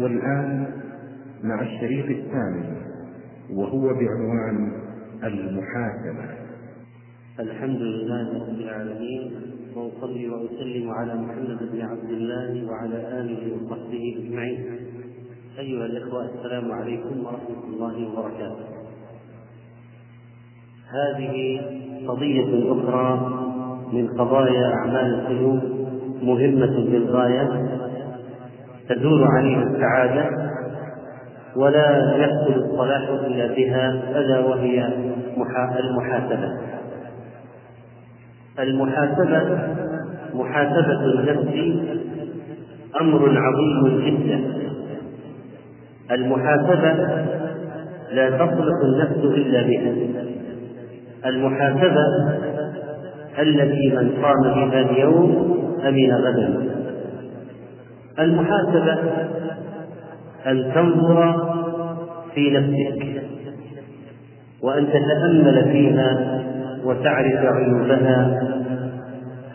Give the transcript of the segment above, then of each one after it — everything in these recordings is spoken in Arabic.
والآن مع الشريط الثامن وهو بعنوان المحاسبة الحمد لله رب العالمين وأصلي وأسلم على محمد بن عبد الله وعلى آله وصحبه أجمعين. أيها الإخوة السلام عليكم ورحمة الله وبركاته. هذه قضية أخرى من قضايا أعمال القلوب مهمة للغاية تدور عليها السعادة ولا يحصل الصلاح إلا بها ألا وهي المحاسبة. المحاسبة محاسبة النفس أمر عظيم جدا. المحاسبة لا تصلح النفس إلا بها. المحاسبة التي من قام بها اليوم أمن غدا. المحاسبة أن تنظر في نفسك وأن تتأمل فيها وتعرف عيوبها.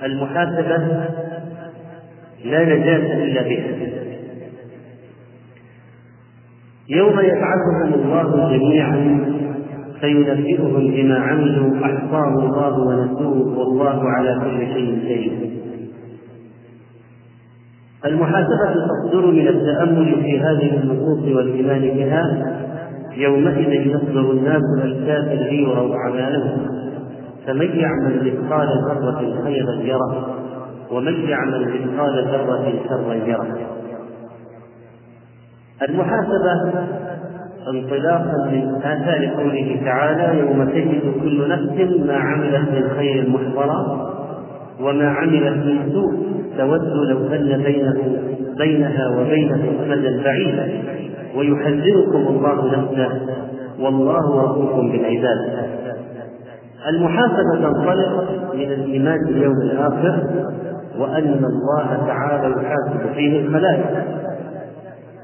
المحاسبة لا نجاة إلا بها. يوم يبعثهم الله جميعا فينبئهم بما عملوا أحصاه الله ونسوه والله على كل شيء شهيد. المحاسبة تصدر من التأمل في هذه النصوص والإيمان بها يومئذ يصدر الناس الكافر ليروا أعمالهم. فمن يعمل مثقال ذرة خيرا يره ومن يعمل مثقال ذرة شرا يره. المحاسبة انطلاقا من آثار قوله تعالى يوم تجد كل نفس ما عملت من خير محضرا. وما عملت من سوء تود لو أن بينه بينها وبينه أمدا بعيدا. ويحذركم الله نفسه. والله رؤوف بالعباد. المحاسبة تنطلق من الإيمان باليوم الآخر وأن الله تعالى يحاسب فيه الخلائق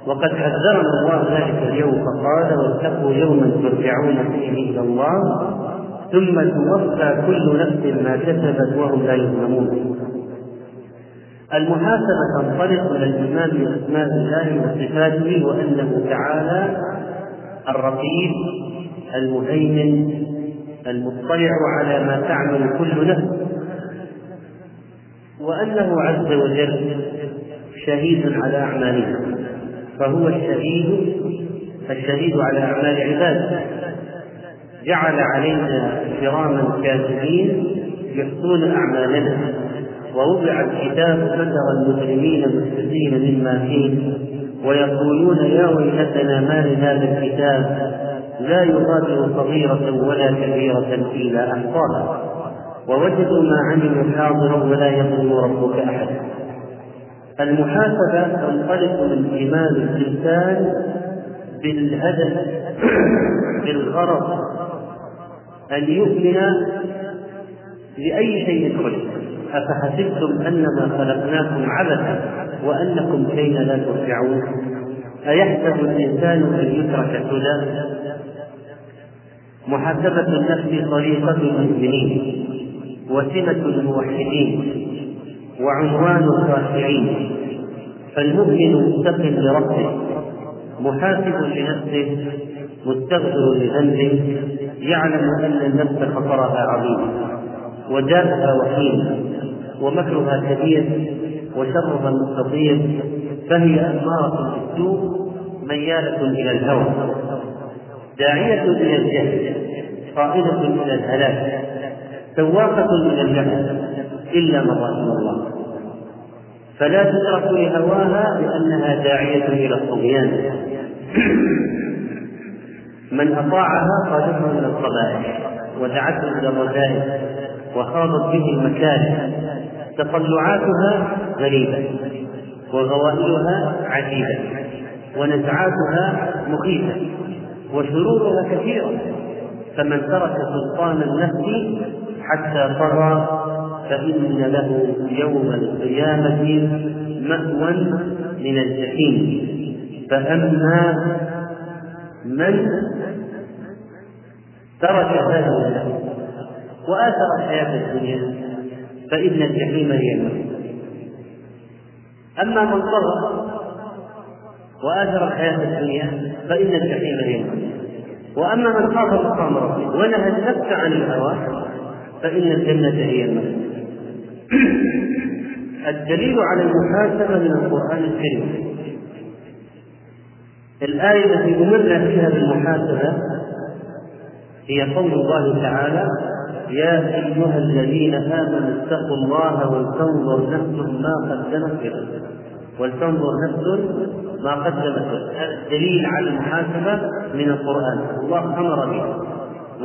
وقد حذرنا الله ذلك اليوم فقال واتقوا يوما ترجعون فيه إلى الله. ثم توفى كل نفس ما كسبت وهم لا يظلمون. المحاسبة تنطلق من الإيمان بأسماء الله وصفاته وأنه تعالى الرقيب المهيمن المطلع على ما تعمل كل نفس. وأنه عز وجل شهيد على أعمالنا. فهو الشهيد الشهيد على أعمال عباده. جعل علينا كراما كاتبين يحصون أعمالنا. ووضع الكتاب فترى المجرمين مشفقين مما فيه. ويقولون يا ويلتنا ما لهذا الكتاب؟ لا يغادر صغيرة ولا كبيرة إلا أحصاها. ووجدوا ما عملوا حاضرا ولا يظلم ربك أحدا المحاسبة تنطلق من إيمان الإنسان بالهدف بالغرض. أن يؤمن بأي شيء خلق أفحسبتم أنما خلقناكم عبثا وأنكم إلينا لا ترجعون؟ أيحسب الإنسان أن يترك سدى محاسبة النفس طريقة المؤمنين وسمة الموحدين وعنوان الخاشعين. فالمؤمن مستقل لربه محاسب لنفسه مستغفر لذنبه يعلم أن النفس خطرها عظيم وجاءها وحيم ومكرها كبير وشرها مستطير فهي أمارة بالسوء ميالة إلى الهوى داعية إلى الجهل قائدة إلى الهلاك سواقة إلى الجهل إلا من رحم الله. فلا تترك لهواها لأنها داعية إلى الطغيان. من أطاعها قادته إلى القبائح ودعته إلى الرذائل وخاضت به المكاره تطلعاتها غريبة وغوائلها عجيبة ونزعاتها مخيفة وشرورها كثيرة فمن ترك سلطان النفس حتى طغى فإن له يوم القيامة مأوى من الجحيم. فأما من ترك هذا وآثر الحياة الدنيا فإن الجحيم هي المأوى أما من طغى وآثر الحياة الدنيا فإن الجحيم هي المأوى وأما من خاف مقام ربه ونهى النفس عن الهوى فإن الجنة هي المأوى الدليل على المحاسبة من القرآن الكريم. الآية التي أمرنا فيها بالمحاسبة هي قول الله تعالى يا أيها الذين آمنوا اتقوا الله ولتنظر نفس ما قدمت لغد ولتنظر نفس ما قدمت الدليل على المحاسبة من القرآن. الله أمر به.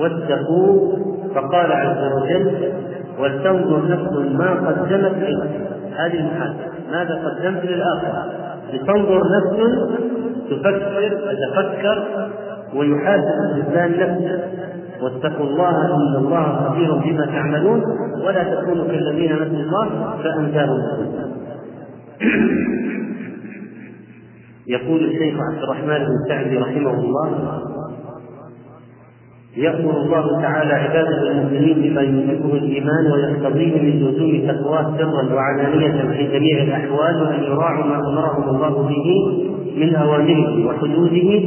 واتقوا فقال عز وجل ولتنظر نفس ما قدمت لغد. هذه المحاسبة. ماذا قدمت للآخرة؟ لتنظر نفس تفكر وتفكر ويحاسب الإنسان نفسه. واتقوا الله إن الله خبير بما تعملون. ولا تكونوا كالذين نسوا الله فانساهم يقول الشيخ عبد الرحمن بن سعدي رحمه الله يأمر الله تعالى عباده المؤمنين بما يوجبه الإيمان ويقتضيه من لزوم تقواه سرا وعلانية في جميع الأحوال وأن يراعوا ما أمرهم الله به من أوامره وحدوده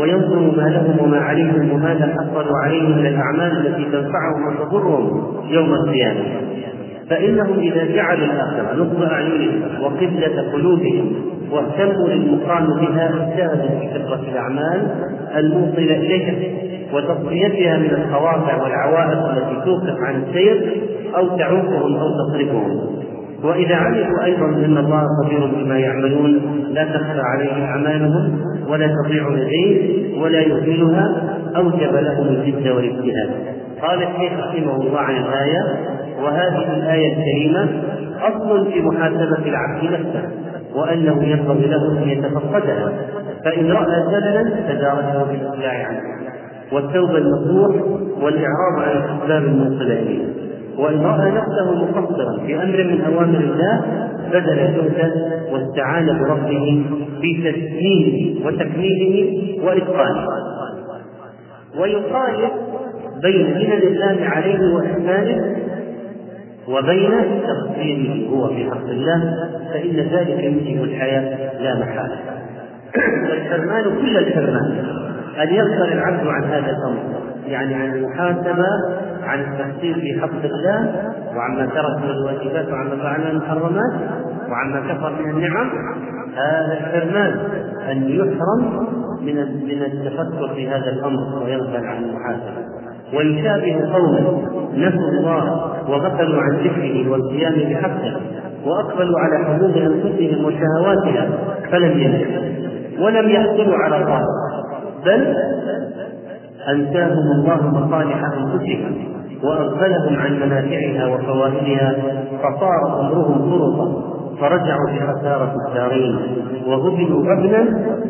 وينظروا ما لهم وما عليهم وماذا حصلوا عليه من الأعمال التي تنفعهم وتضرهم يوم القيامة. فإنهم إذا جعلوا الآخرة نصب أعينهم وقبلة قلوبهم واهتموا للمقام بها اجتهدوا في كثرة الأعمال الموصلة إليها وتصفيتها من الخواطع والعوائق التي توقف عن السير أو تعوقهم أو تصرفهم وإذا علموا أيضا أن الله خبير بما يعملون لا تخفى عليه أعمالهم ولا تضيع لديه ولا يهملها أوجب لهم الجد والاجتهاد قال الشيخ رحمه الله عن الآية وهذه الآية الكريمة أصل في محاسبة العبد نفسه وأنه ينبغي له أن يتفقدها فإن رأى زللا تداركه بالإقلاع عنه. والتوبة النصوح والإعراض عن الأسباب الموصلة إليه وإن رأى نفسه مقصرا في أمر من أوامر الله بذل جهدا واستعان بربه في تسليمه وتكميله وإتقانه. ويقارن بين من الله عليه وإحسانه وبين تقصيره هو في حق الله فإن ذلك يوجب الحياة لا محالة. والحرمان كل الحرمان أن يغفل العبد عن هذا الأمر يعني عن المحاسبة عن التقصير في حق الله وعما ترك من الواجبات وعما فعل من المحرمات وعما كفر من النعم. هذا الحرمان أن يحرم من من التفكر في هذا الأمر ويغفل عن المحاسبة. ويشابه قوما نسوا الله وغفلوا عن ذكره والقيام بحقه وأقبلوا على حدود أنفسهم وشهواتها فلم ينجحوا ولم يحصلوا على الله بل أنساهم الله مصالح أنفسهم وأغفلهم عن منافعها وفوائدها فصار أمرهم فرطا فرجعوا بخسارة الدارين وهبلوا غبنا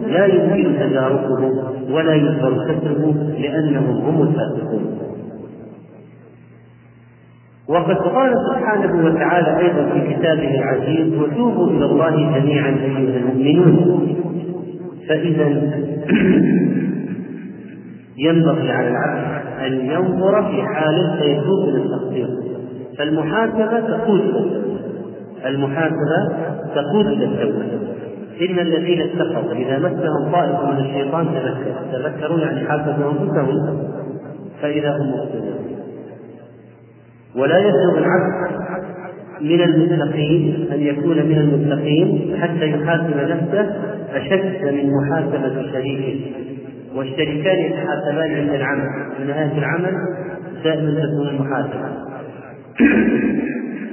لا يمكن تداركه ولا يقدر كسره لأنهم هم الفاسقون. وقد قال سبحانه وتعالى أيضا في كتابه العزيز وتوبوا إلى الله جميعا أيها المؤمنون. فإذا ينبغي على العبد أن ينظر في حال سيتوب إلى التقصير فالمحاسبة تقود المحاسبة تقود إلى التوبة إن الذين اتقوا إذا مسهم طائف من الشيطان تذكروا تذكروا يعني حاسبوا أنفسهم فإذا هم مبطلون ولا يسلم العبد من المتقين أن يكون من المتقين حتى يحاسب نفسه أشد من محاسبة شريكه. والشريكان يتحاسبان عند العمل. من نهاية العمل دائما تكون المحاسبة.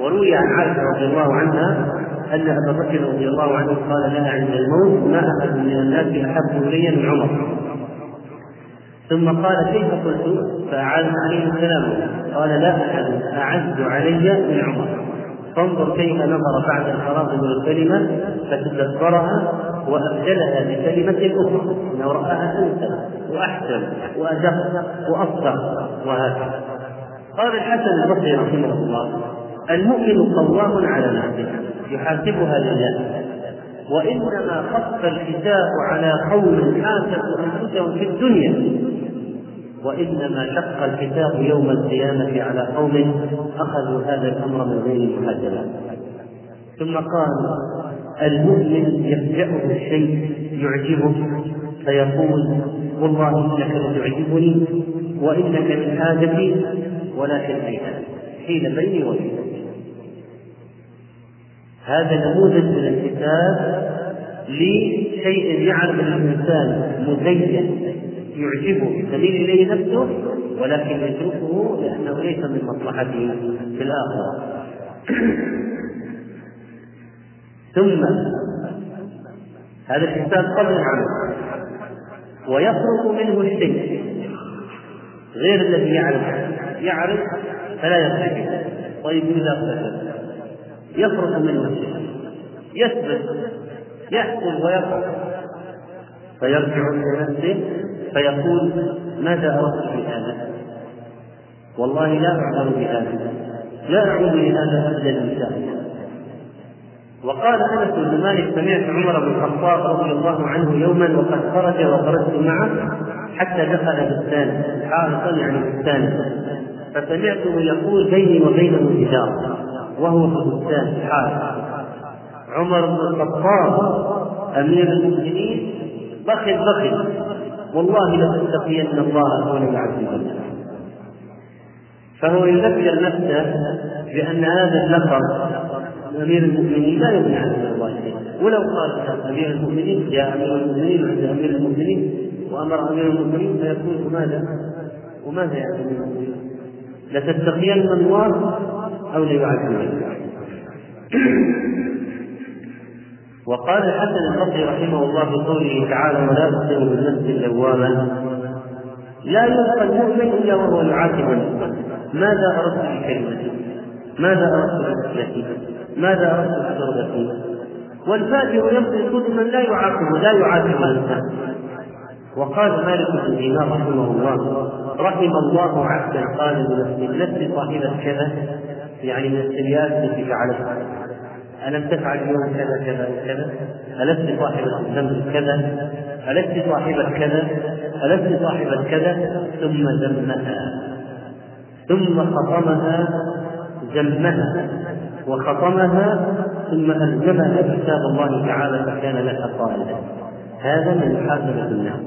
وروي عن عائشة رضي الله عنها أن أبا بكر رضي الله عنه قال لها عند الموت ما أحد من الناس أحب إلي من عمر. ثم قال كيف قلت؟ فأعاد عليه السلام. قال لا أحد أعز علي من عمر. فانظر كيف نظر بعد الفراغ من الكلمة فتدبرها وأبدلها بكلمة أخرى. أنه رآها أنسب وأحسن وأدق وأصدق وهكذا. قال الحسن البصري رحمه الله المؤمن قوام على نفسه يحاسبها لله. وإنما خف الحساب على قوم حاسبوا أنفسهم في الدنيا. وإنما شق الحساب يوم القيامة على قوم أخذوا هذا الأمر من غير محاسبة. ثم قال المؤمن يفجأه الشيء يعجبه فيقول والله إنك لتعجبني وإنك من حاجتي ولكن هيهات حين بيني وبينك. هذا نموذج من الكتاب لشيء يعرف الإنسان مزين يعجبه تميل اليه نفسه ولكن يتركه لأنه ليس من مصلحته في الآخرة. ثم هذا الحساب قبل العمل ويخرج منه الشيء غير الذي يعرف. يعرف فلا يرتكب طيب اذا ارتكب يخرج منه الشيء يثبت يحصل ويقع فيرجع إلى نفسه فيقول ماذا أردت بهذا؟ والله لا أعلم بهذا لا أعود لهذا شاء الله وقال أنس بن مالك سمعت عمر بن الخطاب رضي الله عنه يوما وقد خرج وخرجت معه حتى دخل بستان حائطا يعني بستانا فسمعته يقول بيني وبينه جدار وهو بستان حائط عمر بن الخطاب أمير المؤمنين بخل بخل والله لتتقين الله دون يعذبنا فهو يذكر نفسه بأن هذا اللقب أمير المؤمنين لا يغني عن الله ولو قال أمير المؤمنين جاء أمير المؤمنين عند أمير المؤمنين وأمر أمير المؤمنين فيقول ماذا؟ وماذا يعني أمير المؤمنين؟ لتتقين الله أو ليعذبك وقال الحسن البصري رحمه الله في قوله تعالى ولا تقسم بالنفس اللوامه لا يلقى المؤمن إلا وهو يعاتب نفسه ماذا أردت بكلمتي؟ ماذا أردت بكلمتي؟ ماذا أردت بتربتي؟ والفاجر يمضي قدما لا يعاقب لا يعاتب نفسه وقال مالك بن دينار رحمه الله رحم الله عبدا قال لنفسه لست صاحبة كذا يعني من السيئات التي فعلتها ألم تفعل اليوم كذا كذا وكذا؟ ألست صاحبة الذنب كذا؟ ألست صاحبة كذا؟ ألست صاحبة كذا؟ ثم ذمها ثم خطمها ذمها وخطمها ثم ألزمها كتاب الله تعالى فكان لها قائدا هذا من محاسبة الناس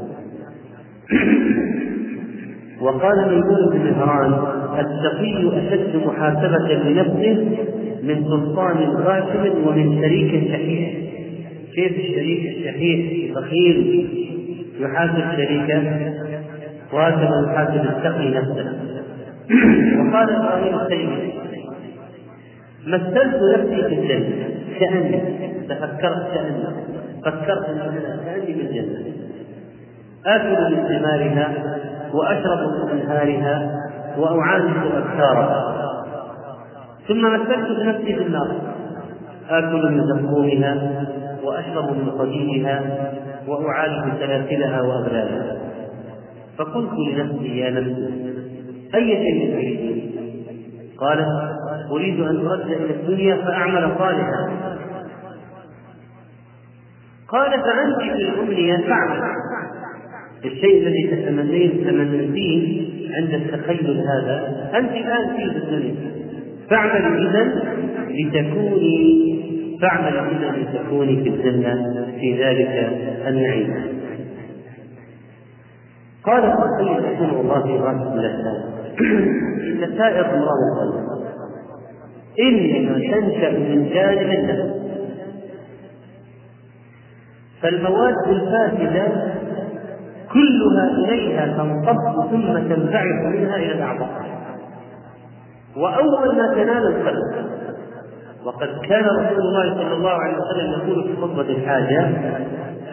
وقال ميمون بن مهران التقي أشد محاسبة لنفسه من سلطان غاشم ومن شريك شحيح. كيف الشريك الشحيح بخيل يحاسب شريكه وهكذا يحاسب التقي نفسه. وقال إبراهيم التيمي مثلت نفسي في الجنة كأني تفكرت كأني فكرت ان كأني في الجنة. آكل من ثمارها وأشرب من انهارها واعالج ابكارها ثم مثلت بنفسي في النار. آكل من زقومها وأشرب من صديدها وأعالج سلاسلها وأغلالها. فقلت لنفسي يا نفسي أي شيء تريدين؟ قالت أريد أن أرد إلى الدنيا فأعمل صالحا. قال فأنت في الأمنية فاعمل الشيء الذي تتمنين تمنيتيه عند التخيل هذا أنت الآن في الدنيا. فاعمل إذا لتكوني فاعمل إذا لتكوني في الجنة في ذلك النعيم. قال القيم رحمه الله في غاية الأحلام إن سائر الله القلب إنما تنشأ من جانب النفس. فالمواد الفاسدة كلها إليها تنصب ثم تنبعث منها إلى الأعضاء. وأول ما تنال القلب وقد كان رسول الله صلى الله عليه وسلم يقول في خطبة الحاجة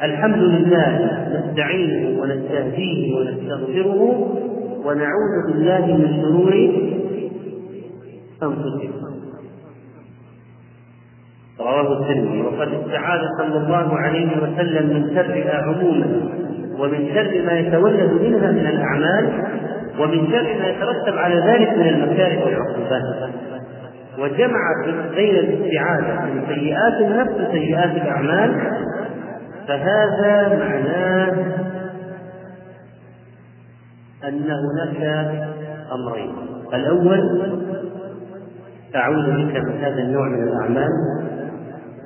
الحمد لله نستعينه ونستهديه ونستغفره ونعوذ بالله من شرور أنفسنا. رواه الترمذي وقد استعاذ صلى الله عليه وسلم من شرها عموما ومن شر ما يتولد منها من الأعمال ومن شر ما يترتب على ذلك من المكاره والعقوبات. وجمع بين الاستعاذة من سيئات النفس وسيئات الأعمال فهذا معناه أن هناك أمرين. الأول أعوذ بك من هذا النوع من الأعمال.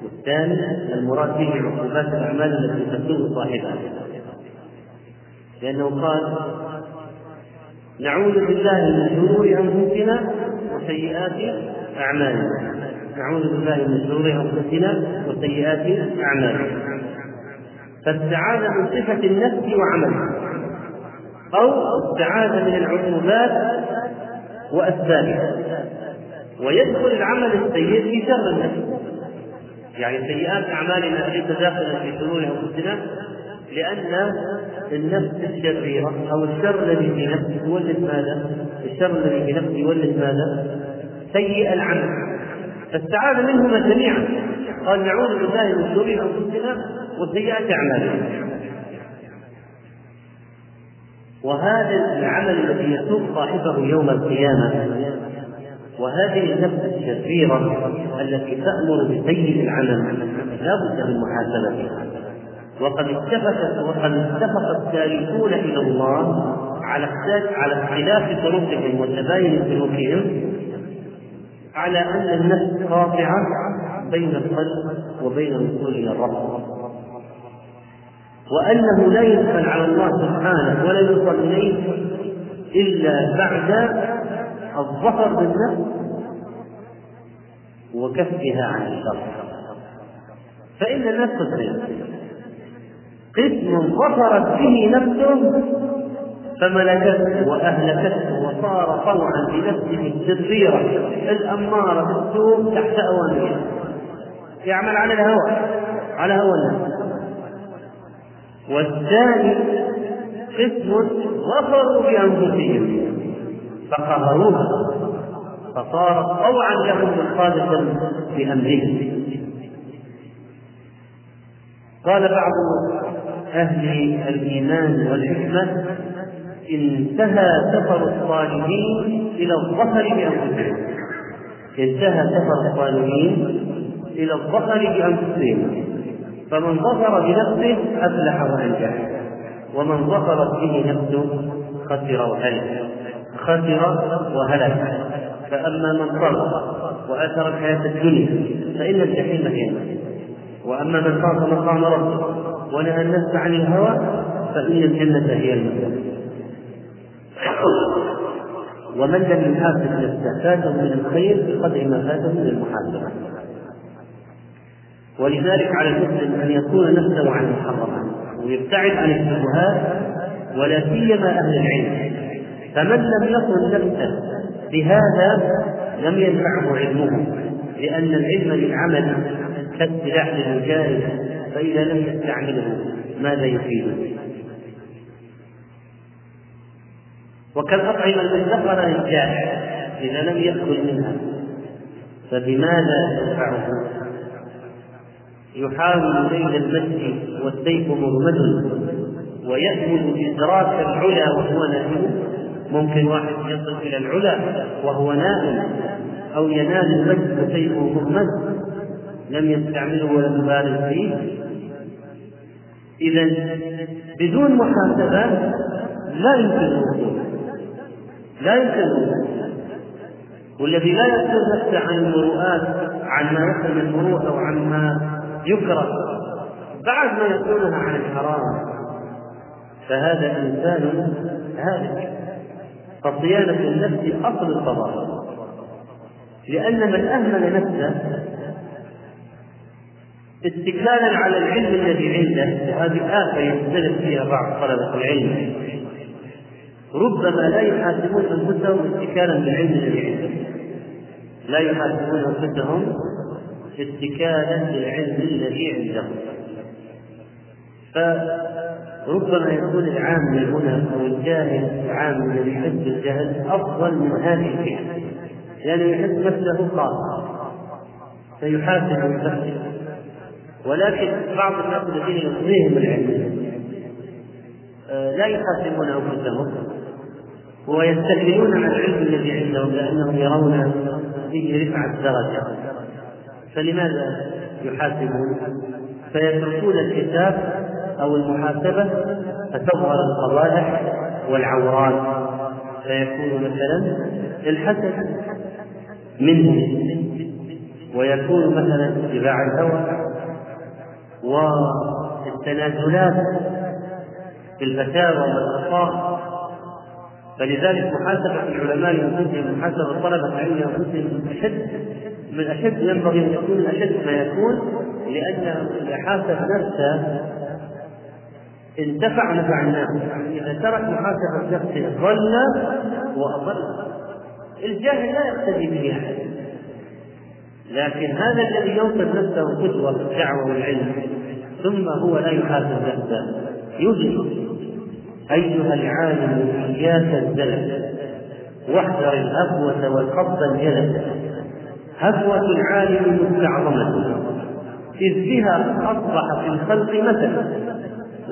الثاني المراد به عقوبات الأعمال التي تسوء صاحبها. لأنه قال نعوذ بالله من شرور أنفسنا وسيئات أعمالنا. نعوذ بالله من شرور أنفسنا وسيئات أعمالنا. فاستعاذ من صفة النفس وعملها أو استعاذ من العقوبات وأسبابها ويدخل العمل السيء في شر النفس. يعني سيئات أعمالنا ليس داخلا في شرور أنفسنا؟ لأن النفس الشريرة أو الشر الذي في نفسه يولد ماذا؟ الشر الذي في نفسه يولد ماذا؟ سيء العمل فاستعاذ منهما جميعا قال نعوذ بالله من شرور أنفسنا وسيئات أعمالنا وهذا العمل الذي يسوق صاحبه يوم القيامة وهذه النفس الشريرة التي تأمر بسيء العمل لا بد من محاسبتها وقد اتفقت وقد اتفق السالكون إلى الله على على اختلاف طرقهم وتباين سلوكهم على أن النفس قاطعة بين القلب وبين الوصول إلى الرب. وأنه لا يدخل على الله سبحانه ولا يوصل إليه إلا بعد الظفر بالنفس وكفها عن الشر. فإن النفس قسم ظفرت به نفسه فملكته وأهلكته وصار طوعا بنفسه الشريرة الأمارة بالسوء تحت أوامرها يعمل على الهوى على هوى النفس والثاني قسم ظفروا بأنفسهم فقهروها فصارت طوعا لهم منقادة بأمرهم قال بعض أهل الإيمان والحكمة انتهى سفر الصالحين إلى الظفر بأنفسهم. انتهى سفر الصالحين إلى الظفر بأنفسهم. فمن ظفر بنفسه أفلح وأنجح. ومن ظفرت به نفسه خسر وهلك خسر وهلك. فأما من طغى وآثر الحياة الدنيا فإن الجحيم هي. وأما من خاف مقام ربه ونهى النفس عن الهوى فإن الجنة هي المأوى. ومن لم يحاسب نفسه فاته من الخير بقدر ما فاته من المحاسبة. ولذلك على المسلم أن يكون نفسه عن المحرمات ويبتعد عن الشبهات ولا سيما أهل العلم. فمن لم يكن نفسه بهذا لم ينفعه علمه لأن العلم للعمل كالسلاح للمجاهد فإذا لم يستعمله ماذا يفيده؟ وكالأطعمة المدخرة للجائع إذا لم يأكل منها فبماذا ينفعه؟ يحاول ليل المسجد والسيف مغمد ويأمل إدراك العلا وهو نائم ممكن واحد يصل إلى العلا وهو نائم أو ينال المجد وسيفه مغمد لم يستعمله ولم يبالغ فيه. إذا بدون محاسبة لا يمكن لا يمكن والذي لا يسأل نفسه عن المروءات عن ما يحرم المروءة وعن ما يكره بعد ما يقولها عن الحرام فهذا إنسان هالك. فصيانة النفس أصل الفضائل لأن من أهمل نفسه اتكالا على العلم الذي عنده وهذه آفة يختلف فيها بعض طلبة العلم. ربما لا يحاسبون أنفسهم اتكالا بالعلم الذي عندهم لا يحاسبون أنفسهم اتكالا بالعلم الذي عندهم فربما يكون العامل هنا أو الجاهل العامل الذي يحس بالجهل أفضل من هذه الفئة. لأنه يحس نفسه خاص. فيحاسب نفسه. ولكن بعض الناس الذين يصليهم العلم آه، لا يحاسبون أنفسهم ويستكبرون عن العلم الذي عندهم لأنهم يرون فيه رفعه درجه فلماذا يحاسبون؟ فيتركون الحساب أو المحاسبة فتظهر القبائح والعورات. فيكون مثلا الحسد منه ويكون مثلا اتباع الهوى. والتنازلات في الفتاوى والأخطاء. فلذلك محاسبة العلماء لأنفسهم محاسبة طلبة العلم لأنفسهم أشد من أشد ينبغي أن يكون أشد ما يكون لأن إذا حاسب نفسه انتفع نفع الناس. إذا ترك محاسبة نفسه ضل وأضل. الجاهل لا يقتدي به أحد. لكن هذا الذي يوصف نفسه قدوة الدعوة والعلم ثم هو لا يحاسب نفسه. يجري أيها العالم إياك الزلل واحذر الهفوة والقبض الجلد. هفوة العالم مستعظمة إذ بها أصبح في الخلق مثلا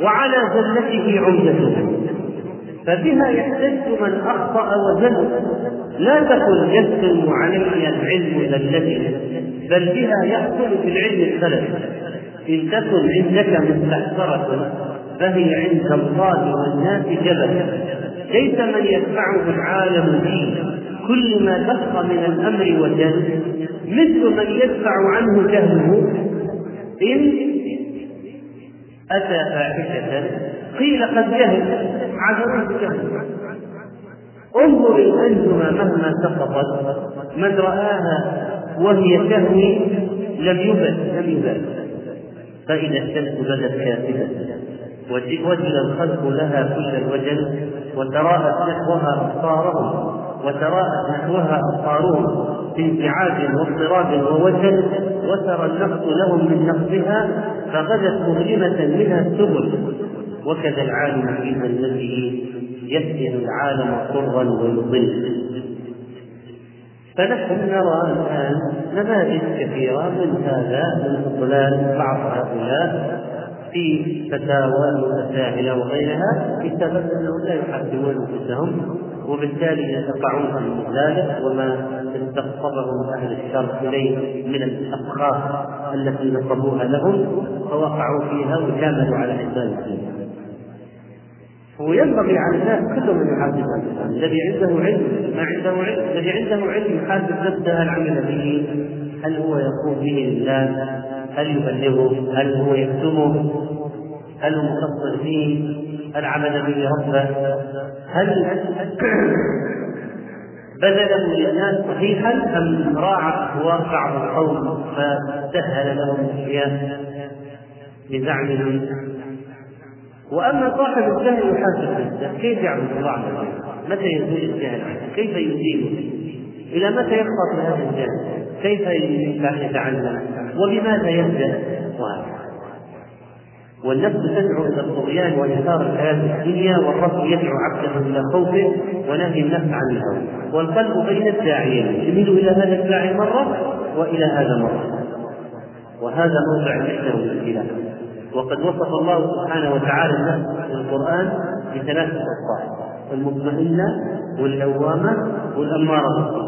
وعلى زلته عمدته فبها يحتج من أخطأ وزل لا تقل يسلم علي العلم ذلتي بل بها يحصل في العلم الخلل إن تكن عندك مستحضرة فهي عند الله والناس جبل. ليس من يدفعه العالم فيه كل ما دق من الأمر وجل مثل من يدفع عنه جهله. إن أتى فاحشة قيل قد جهل. عذره بجهل انظر الأنجم مهما سقطت. من رآها وهي تهوي لم يبل لم يبل فإذا الشمس بدت كافلة وجل الخلق لها كل الوجل وتراءت نحوها أبصارهم وتراءت نحوها أبصارهم في انفعاج واضطراب ووجل وترى النقص لهم من نقصها فغدت مظلمة منها السبل. وكذا العالم في ذلته يسجن العالم طرا ويضل. فنحن نرى الآن نماذج كثيرة من هذا من إضلال بعض هؤلاء في فتاوى متساهله وغيرها بسبب أنهم لا يحاسبون أنفسهم وبالتالي يقعون في ذلك وما استقطبهم أهل الشر إليه من الافخاخ التي نصبوها لهم فوقعوا فيها وكملوا على حساب وينبغي على الناس كلهم أن يحاسب نفسه الذي عنده علم ما عنده علم الذي عنده علم يحاسب نفسه هل عمل به. هل هو يقوم به لله؟ هل يبلغه؟ هل هو يكتمه؟ هل هو مقصر فيه؟ هل عمل به ربه؟ هل بذله للناس صحيحا أم راعى واقع القوم فسهل لهم الاشياء بزعمهم وأما صاحب الجهل يحاسب نفسه كيف يعبد الله عز وجل؟ متى يزول الجهل عنه؟ كيف يزيله؟ إلى متى يبقى في هذا الجهل؟ كيف يتعلم؟ وبماذا يبدا؟ والنفس تدعو إلى الطغيان واثار الحياة الدنيا والرب يدعو عبده إلى خوفه ونهي النفس عن الهوى والقلب بين الداعيين يميل إلى هذا الداعي مرة وإلى هذا مرة وهذا موضع الفتنه والابتلاء وقد وصف الله سبحانه وتعالى النفس في القرآن بثلاثه أوصاف المطمئنة واللوامه والأمارة.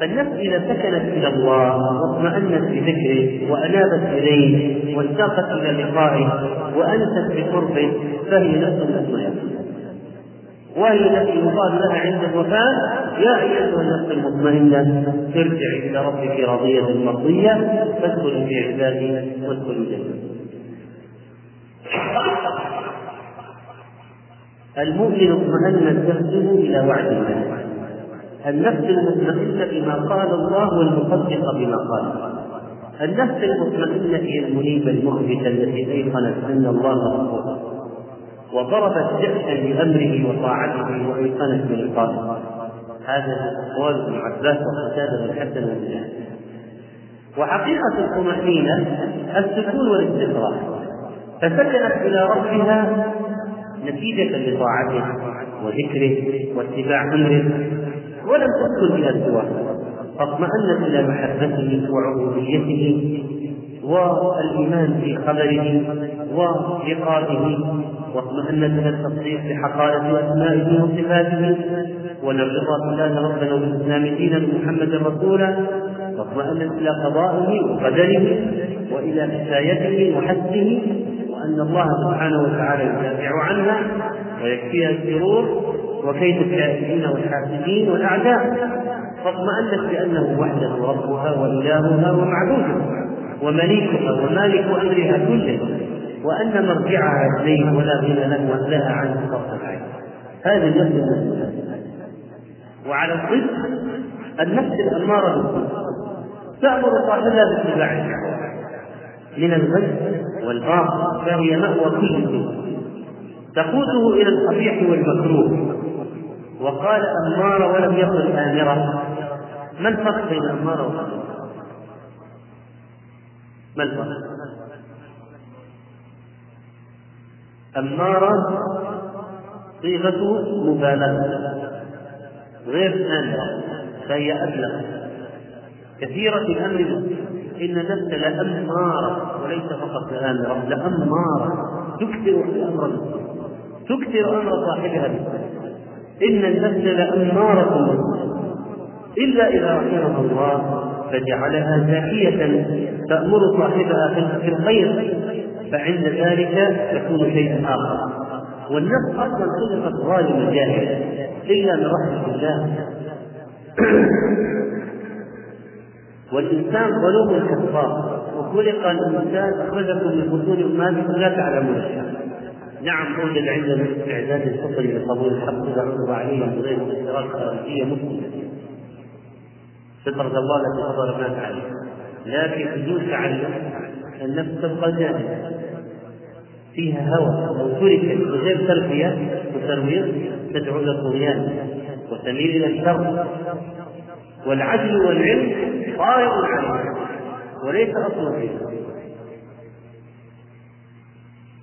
فالنفس إذا سكنت إلى الله واطمأنت بذكره وأنابت إليه واشتاقت إلى لقائه وأنست بقربه فهي نفس مطمئنة وهي التي يقال لها عند الوفاة يا أيتها النفس المطمئنة ارجعي إلى ربك راضية مرضية فادخلي في عبادي وادخلي جنة المؤمن اطمأنت نفسه إلى وعد الله. النفس المطمئنة بما قال الله والمصدقة بما قال. النفس المطمئنة هي المنيبة المخبتة التي أيقنت أن الله غفور وضربت جأشا لأمره وطاعته وأيقنت بلقائه. هذا أقوال ابن عباس وقتادة الحسن والجهل وحقيقة الطمأنينة السكون والاستقرار فسكنت إلى ربها نتيجة لطاعته وذكره واتباع أمره ولم تدخل إلى سواه. فاطمأنت إلى محبته وعبوديته والإيمان في خبره ولقائه. واطمأنت إلى التصديق بحقائق أسمائه وصفاته. والارتضاء بالله ربنا وبالإسلام دينا محمد رسولا. واطمأنت إلى قضائه وقدره وإلى كفايته وحسه وأن الله سبحانه وتعالى يدافع عنها ويكفيها الشرور وكيد الكافرين والحاسدين والأعداء. فاطمأنت بأنه وحده ربها وإلهها ومعبودها ومليكها ومالك أمرها كله وأن مرجعها إليه ولا غنى له لها عنه طرف العين. هذه النفس وعلى الضد النفس الأمارة تأمر صاحبها باتباع من الغي والباطل فهي مأوى كل سوء تقوده إلى القبيح والمكروه. وقال أمارة ولم يقل آمرة. ما الفرق بين أمارة وآمرة؟ ما الفرق؟ أمارة صيغة مبالغة. غير آمرة فهي أبلغ. كثيرة الأمر إن النفس لأمارة وليس فقط لآمرة لأمارة. تكثر الأمر تكثر أمر صاحبها إن النفس لأمارة. إلا إذا رحمها الله فجعلها زاكية تأمر صاحبها في الخير. فعند ذلك يكون شيئا آخر. والنفس أصلا خلقت ظالمة جاهلة إلا من رحمة الله. والإنسان ظلوم كفار وخلق الإنسان أخرجكم من بطون أمهاتكم لا تعلمون شيئا نعم توجد عندنا استعداد الفطر لقبول الحق تعود عليها بغير اشتراك خارجية مسلمة فطرة الله التي فطر الناس عليها. لكن بدون تعلم النفس تبقى جاهلة. فيها هوى لو تركت بغير تربية وترويض تدعو إلى الطغيان وتميل إلى الشر. والعدل والعلم طارئ عليها وليس أصلا فيها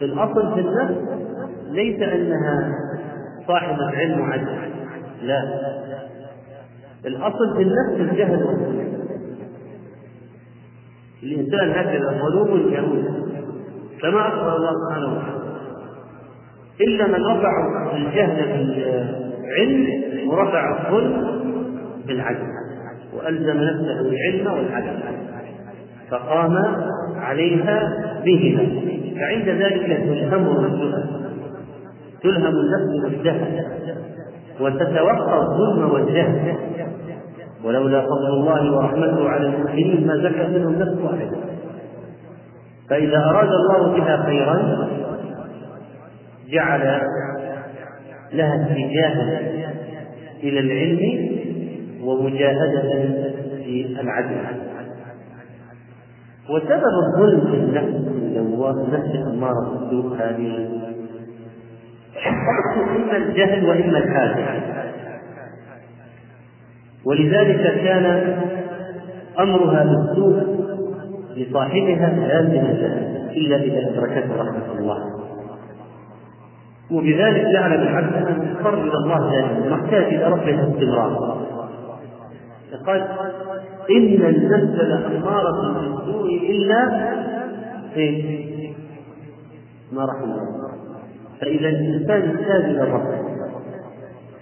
الأصل في النفس ليس أنها صاحبة علم وعدل لا. الأصل في النفس الجهل الإنسان هكذا ظلوم جهول. كما أخبر الله سبحانه وتعالى؟ إلا من رفع الجهل بالعلم ورفع الظلم بالعدل. وألزم نفسه العلم والعدل فقام عليها بهما. فعند ذلك تلهم نفسها تلهم النفس بالجهل وتتوقع الظلم والجهل. ولولا فضل الله ورحمته على المؤمنين ما زكى منهم نفس واحدة فإذا أراد الله بها خيرا جعل لها اتجاها إلى العلم ومجاهدة في العدل. وسبب الظلم في النفس النفس الأمارة بالسوء هذه. إما الجهل وإما الحاجة ولذلك كان أمرها بالسوء لصاحبها لازما إلا إذا أدركته رحمة الله. وبذلك جعل العبد أن يضطر إلى الله دائما محتاج إلى ربه استمرار قال إن النفس لأمارة بالسوء إلا؟ ما رحم الله فإذا الإنسان يحتاج إلى ربه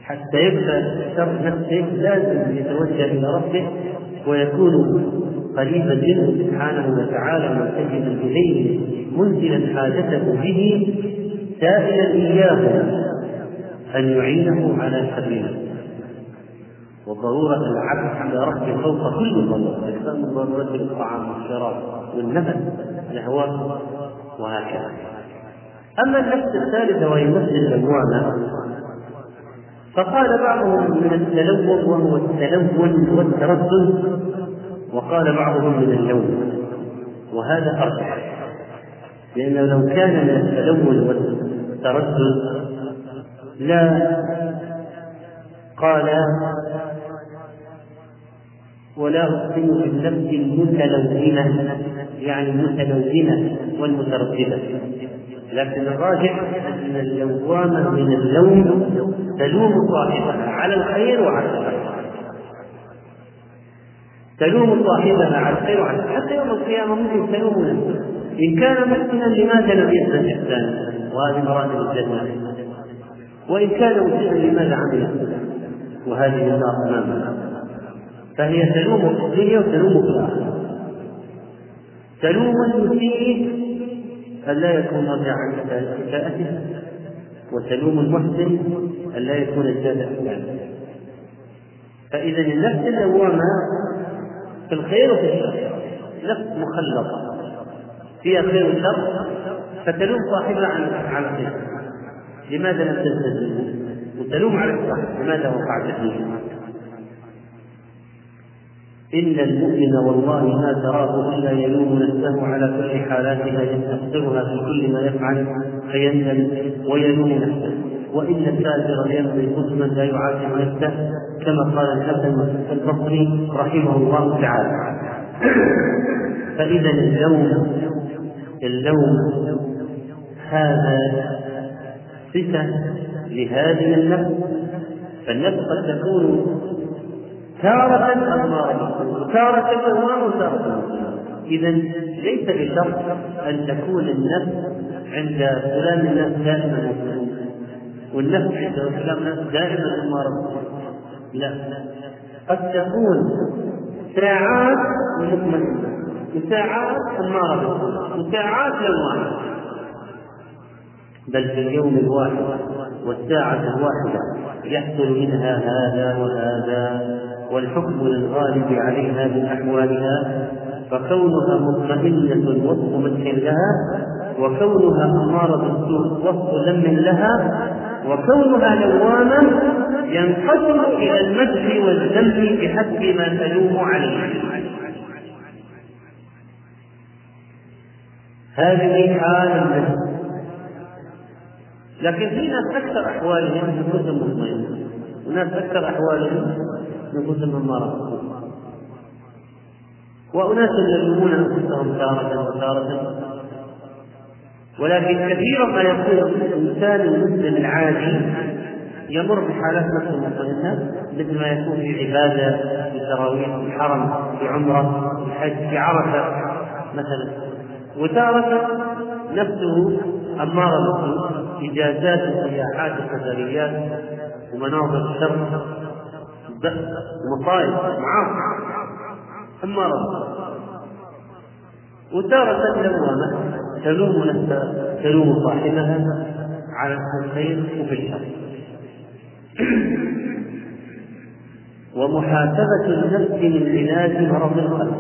حتى يبدأ شر نفسه لازم يتوجه إلى ربه ويكون قريبا منه سبحانه وتعالى ملتجئا إليه منزلا حاجته به سائلا إياه أن يعينه على سبيله وضرورة العبد على ربه فوق كل ضرورة. إكثار من ضرورة الطعام والشراب والنفس الأهواء وهكذا. أما النفس الثالثة وهي النفس اللوامة فقال بعضهم من التلون وهو التلون والتردد وقال بعضهم من اللون وهذا أرجح. لأنه لو كان من التلون والتردد لا قال ولا أقسم بالنفس المتلونة يعني المتلونة والمترددة لكن الراجح أن اللوامة من اللوم تلوم صاحبها على الخير وعلى الشر. تلوم صاحبها على الخير وعلى الشر. حتى يوم القيامة ممكن تلوم إن كان محسنا لماذا لم يحسن إحسانا وهذه مراتب الجنة وإن كان مسيئا لماذا عمل وهذه النار أمامنا فهي تلوم في الدنيا وتلوم في الآخرة تلوم المسيء أن لا يكون راضي عن إساءته وتلوم المحسن أن لا يكون ازداد إحسانا فإذا النفس اللوامة في الخير وفي الشر. نفس مخلطة. فيها خير وشر فتلوم صاحبها على الخير. لماذا لم تلتزم؟ وتلوم على الصح لماذا وقعت فيه إن المؤمن والله ما تراه إلا يلوم نفسه على كل حالاتها يستخسرها في كل ما يفعل فيندم ويلوم نفسه. وإن الفاجر يمضي قسما لا يعاتب نفسه كما قال الحسن البصري رحمه الله تعالى. فإذا اللوم اللوم هذا صفة لهذه النفس. فالنفس قد تكون تارة أمارة وتارة لوامة وتارة إذا ليس بشرط أن تكون النفس عند فلان الناس دائما والنفس عند فلان الناس دائما أمارة لا. قد تكون ساعات مطمئنة وساعات أمارة وساعات لوامة بل في اليوم الواحد والساعة الواحدة يحصل منها هذا وهذا. والحكم للغالب عليها من أحوالها فكونها مطمئنة وصف مدح لها وكونها أمارة بالسوء وصف ذم لها وكونها لوامة ينقسم إلى المدح والذم بحسب ما تلوم عليه. هذه حال النفس لكن في ناس أكثر أحوالهم نفوس مطمئنة وناس أكثر أحوالهم نفوس أمارة وأناس يلومون أنفسهم تارة وتارة. ولكن كثيرا ما يكون الإنسان المسلم العادي يمر بحالات نفس مطمئنة مثل ما يكون في عبادة في تراويح في الحرم في عمرة في حج في عرفة مثلا. وتارة نفسه أمارة بالسوء إجازات وسياحات وسفريات ومناظر الشر. ومصائب معاصي. أمارة وتارة لوامة تلوم نفسها تلوم صاحبها على الخير وفي الشر. ومحاسبة النفس من علاج مرض القلب.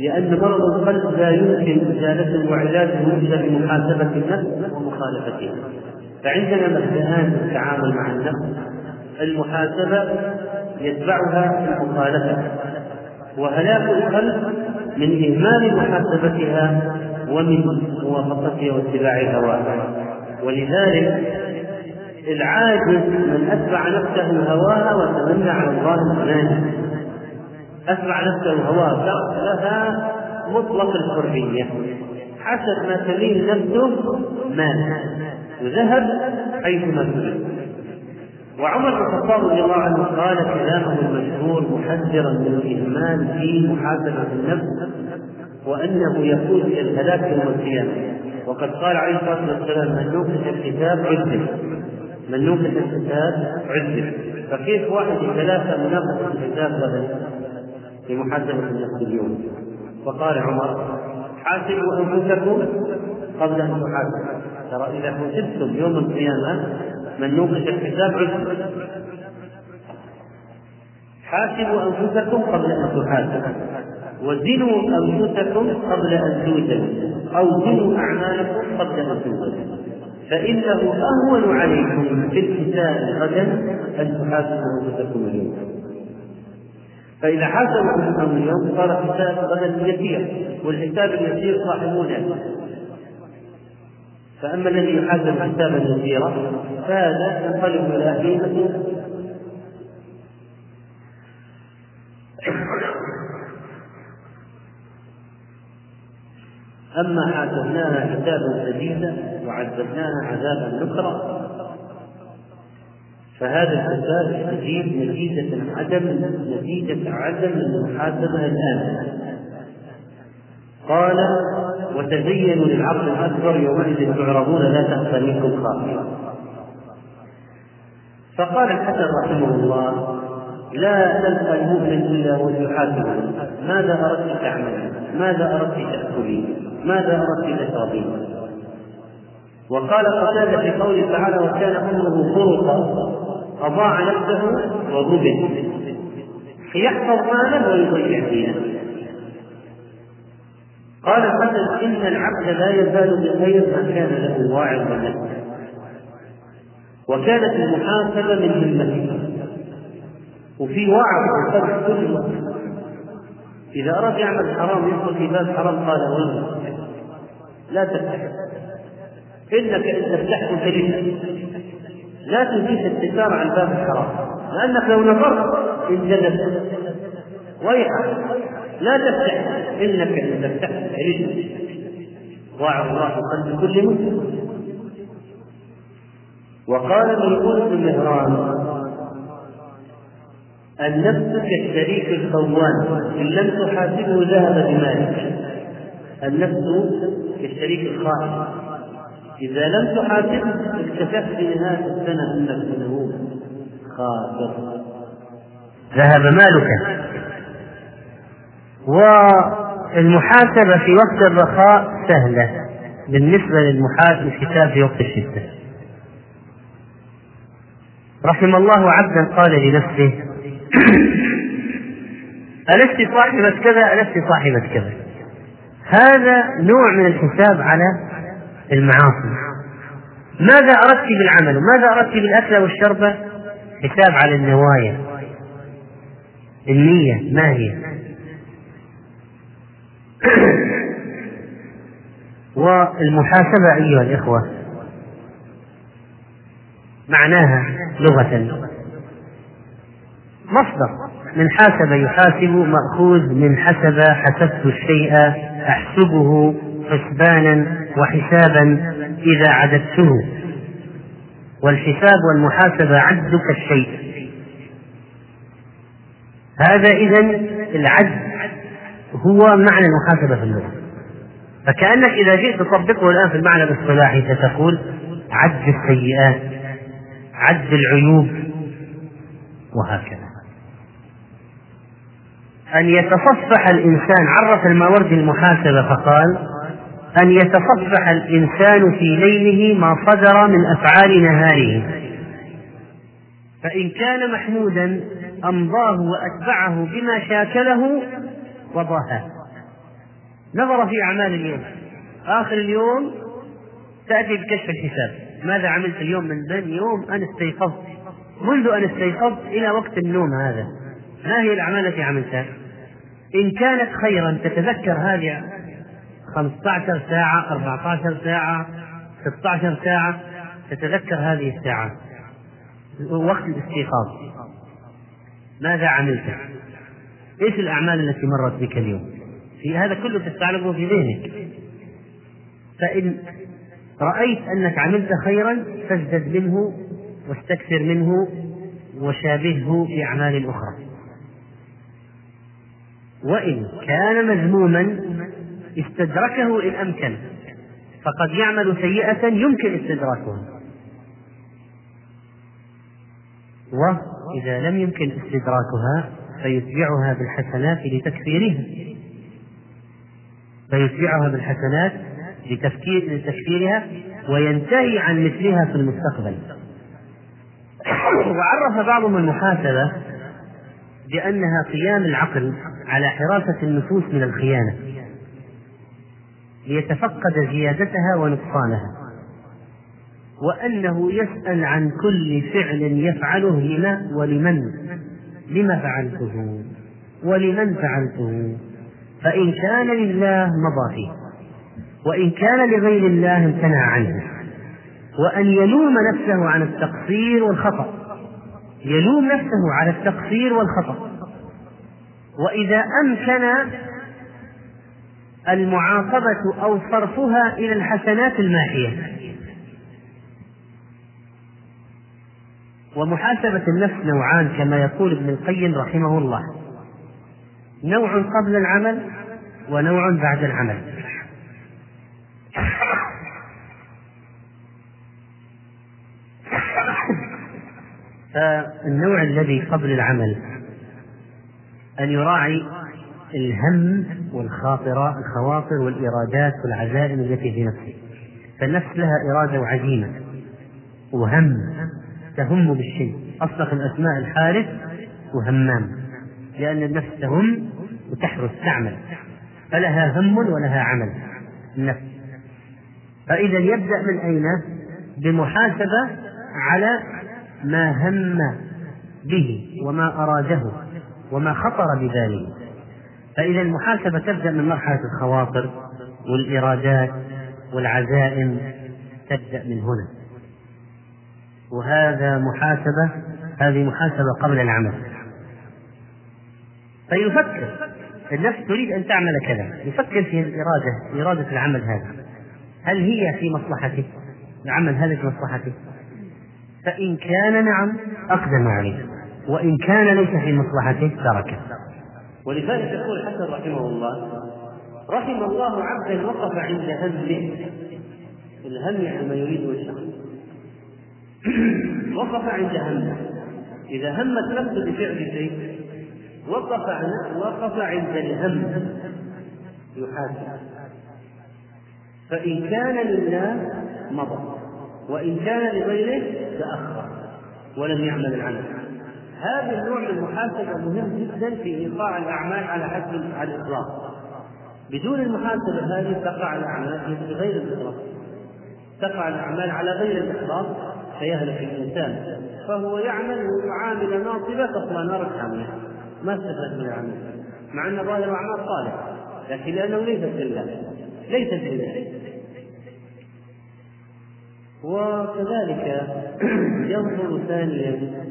لأن مرض القلب لا يمكن إزالته وعلاجه إلا بمحاسبة النفس ومخالفتها. فعندنا مبدأان في التعامل مع النفس. المحاسبة يتبعها المخالفة. وهلاك القلب من إهمال محاسبتها ومن موافقتها واتباع هواها ولذلك العاجز من أتبع نفسه هواها وتمنى على الله الغنى. أتبع نفسه هواها لها مطلق الحرية. حسب ما تميل نفسه مات. وذهب حيثما تريد وعمر بن الخطاب رضي الله عنه قال كلامه المشهور محذرا من الاهمال في محاسبه النفس وأنه يقود إلى الهلاك يوم القيامة. وقد قال عليه الصلاة والسلام من نوقش الكتاب عذب من نوقش الكتاب عذب فكيف واحد يتلافى مناقشة الكتاب غدا في محاسبه النفس اليوم. فقال عمر حاسبوا أنفسكم قبل أن تحاسبوا. ترى إذا حسبتم يوم القيامة من نوقش الحساب عذر. حاسبوا أنفسكم قبل أن تحاسبوا. وزنوا أنفسكم قبل أن توزنوا. أو زنوا أعمالكم قبل أن توزنوا. فإنه أهون عليكم في الحساب غدا أن تحاسبوا أنفسكم اليوم. فإذا حاسبوا أنفسهم اليوم صار حساب غدا يسير والحساب اليسير صاحبونه فأما الذي يحاسب حسابا يسيرا فهذا ينقلب إلى هيبة أما حاسبناها حسابا شديدا وعذبناها عذابا نكرا فهذا الحساب الشديد نتيجة عدم نتيجة عدم المحاسبة الآن. قال وتزينوا للعقل الأكبر يومئذ تعرضون لا تخفى منكم خافية. فقال الحسن رحمه الله لا تلقى المؤمن إلا ويحاسب ماذا أردت تعملين ماذا أردت تأكلين ماذا أردت تشربين وقال قتادة في قوله تعالى وكان أمره فرطا أضاع نفسه وضبط يحفظ ماله ويضيع دينه. قال الحسن إن العبد لا يزال بخير ما كان له واعظ نفسه وكانت المحاسبة من همته. وفي وعظ كل مسلم إذا أراد يعمل حرام يدخل في باب حرام قال وين؟ لا تفتح. إنك إن تفتحت تجد لا تجيب الستار عن باب الحرام. لأنك لو نظرت انجلست ويحك لا تفتح. إنك إن تفتحت تجد وعظ الله قلب كل مسلم. وقال ميمون بن مهران النفس كالشريك الخوان إن لم تحاسبه ذهب بمالك. النفس كالشريك الخائن. إذا لم تحاسبه اكتشفت نهاية السنة أنك له خاسر ذهب مالك. والمحاسبة في وقت الرخاء سهلة. بالنسبة الكتاب في وقت الشدة رحم الله عبدا قال لنفسه ألست صاحبة كذا ألست صاحبة كذا. هذا نوع من الحساب على المعاصي. ماذا أردت بالعمل؟ وماذا أردت بالأكل والشربة حساب على النوايا. النية ما هي؟ والمحاسبة أيها الإخوة معناها لغة. مصدر. من حاسب يحاسب مأخوذ. من حسب حسبت الشيء أحسبه حسبانا وحسابا إذا عددته. والحساب والمحاسبة عدك الشيء. هذا إذا العد. هو معنى المحاسبة في اللغة. فكأنك إذا جئت تطبقه الآن في المعنى الاصطلاحي ستقول عد السيئات عد العيوب وهكذا. أن يتصفح الإنسان عرف الماوردي المحاسبة فقال أن يتصفح الإنسان في ليله ما صدر من أفعال نهاره. فإن كان محمودا أمضاه وأتبعه بما شاكله وضاها نظر في أعمال اليوم. آخر اليوم تأتي بكشف الحساب. ماذا عملت اليوم؟ من بين يوم أن استيقظت. منذ أن استيقظت إلى وقت النوم هذا. ما هي الأعمال التي عملتها؟ إن كانت خيرا تتذكر هذه 15 ساعة 14 ساعة 16 ساعة تتذكر هذه الساعات وقت الاستيقاظ. ماذا عملت؟ إيش الأعمال التي مرت بك اليوم؟ في هذا كله تستعرضه في ذهنك. فإن رأيت أنك عملت خيرا فازدد منه واستكثر منه وشابهه بأعمال أخرى. وإن كان مذموما استدركه إن أمكن. فقد يعمل سيئة يمكن استدراكها. وإذا لم يمكن استدراكها فيتبعها بالحسنات لتكفيرها. فيتبعها بالحسنات لتفكير لتكفيرها وينتهي عن مثلها في المستقبل. وعرف بعضهم المحاسبة بأنها قيام العقل على حراسة النفوس من الخيانة. ليتفقد زيادتها ونقصانها. وأنه يسأل عن كل فعل يفعله لما ولمن. لما فعلته ولمن فعلته؟ فإن كان لله مضى فيه وإن كان لغير الله امتنع عنه وأن يلوم نفسه عن التقصير والخطأ يلوم نفسه على التقصير والخطأ. وإذا أمكن المعاقبة أو صرفها إلى الحسنات الماحية. ومحاسبة النفس نوعان كما يقول ابن القيم رحمه الله. نوع قبل العمل ونوع بعد العمل. فالنوع الذي قبل العمل أن يراعي الهم والخاطرة الخواطر والإرادات والعزائم التي في نفسه. فالنفس لها إرادة وعزيمة وهم تهم بالشيء. أصدق الأسماء الحارث وهمام. لأن النفس تهم وتحرس تعمل. فلها هم ولها عمل. النفس. فإذا يبدأ من أين؟ بمحاسبة على ما هم به وما أراده وما خطر بباله فإذا المحاسبة تبدأ من مرحلة الخواطر والإرادات والعزائم. تبدأ من هنا. وهذا محاسبة هذه محاسبة قبل العمل. فيفكر النفس تريد أن تعمل كذا. يفكر في الإرادة إرادة العمل هذا. هل هي في مصلحته؟ العمل هذا في مصلحته. فإن كان نعم أقدم عليه. وإن كان ليس في مصلحته تركه. ولذلك يقول الحسن رحمه الله رحم الله عبدا وقف عند همه الهم يعني ما يريد الشخص. وقف عند همه. إذا همت نفسه بفعل شيء وقف وقف عند الهم. يحاسب. فإن كان لله مضى وإن كان لغيره تأخر ولم يعمل العمل هذا النوع من المحاسبة مهم جدا في إيقاع الأعمال على حد على الإطلاق. بدون المحاسبة هذه تقع الأعمال بغير الإخلاص تقع الأعمال على غير الإخلاص فيهلك الإنسان. فهو يعمل ويعامل ناصبة تصلى نار حامية ما استفاد من العمل. مع أن ظاهر الأعمال صالح لكن لأنه ليست لله ليست لله وكذلك ينظر ثانيا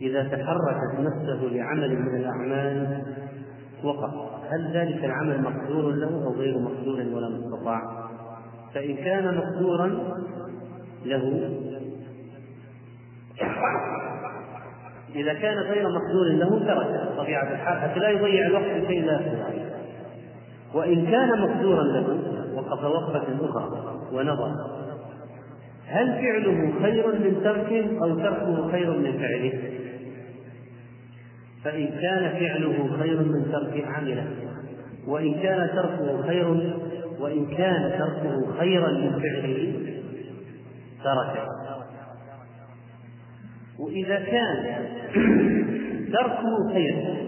إذا تحركت نفسه لعمل من الأعمال وقف. هل ذلك العمل مقدور له أو غير مقدور ولا مستطاع؟ فإن كان مقدورا له. إذا كان غير مقدور له ترك طبيعة الحال حتى لا يضيع الوقت شيء لا وإن كان مقدورا له وقف وقفة أخرى ونظر. هل فعله خير من تركه أو تركه خير من فعله؟ فإن كان فعله خير من تركه عمله. وإن كان تركه خير وإن كان تركه خيرا من فعله تركه وإذا كان تركه خير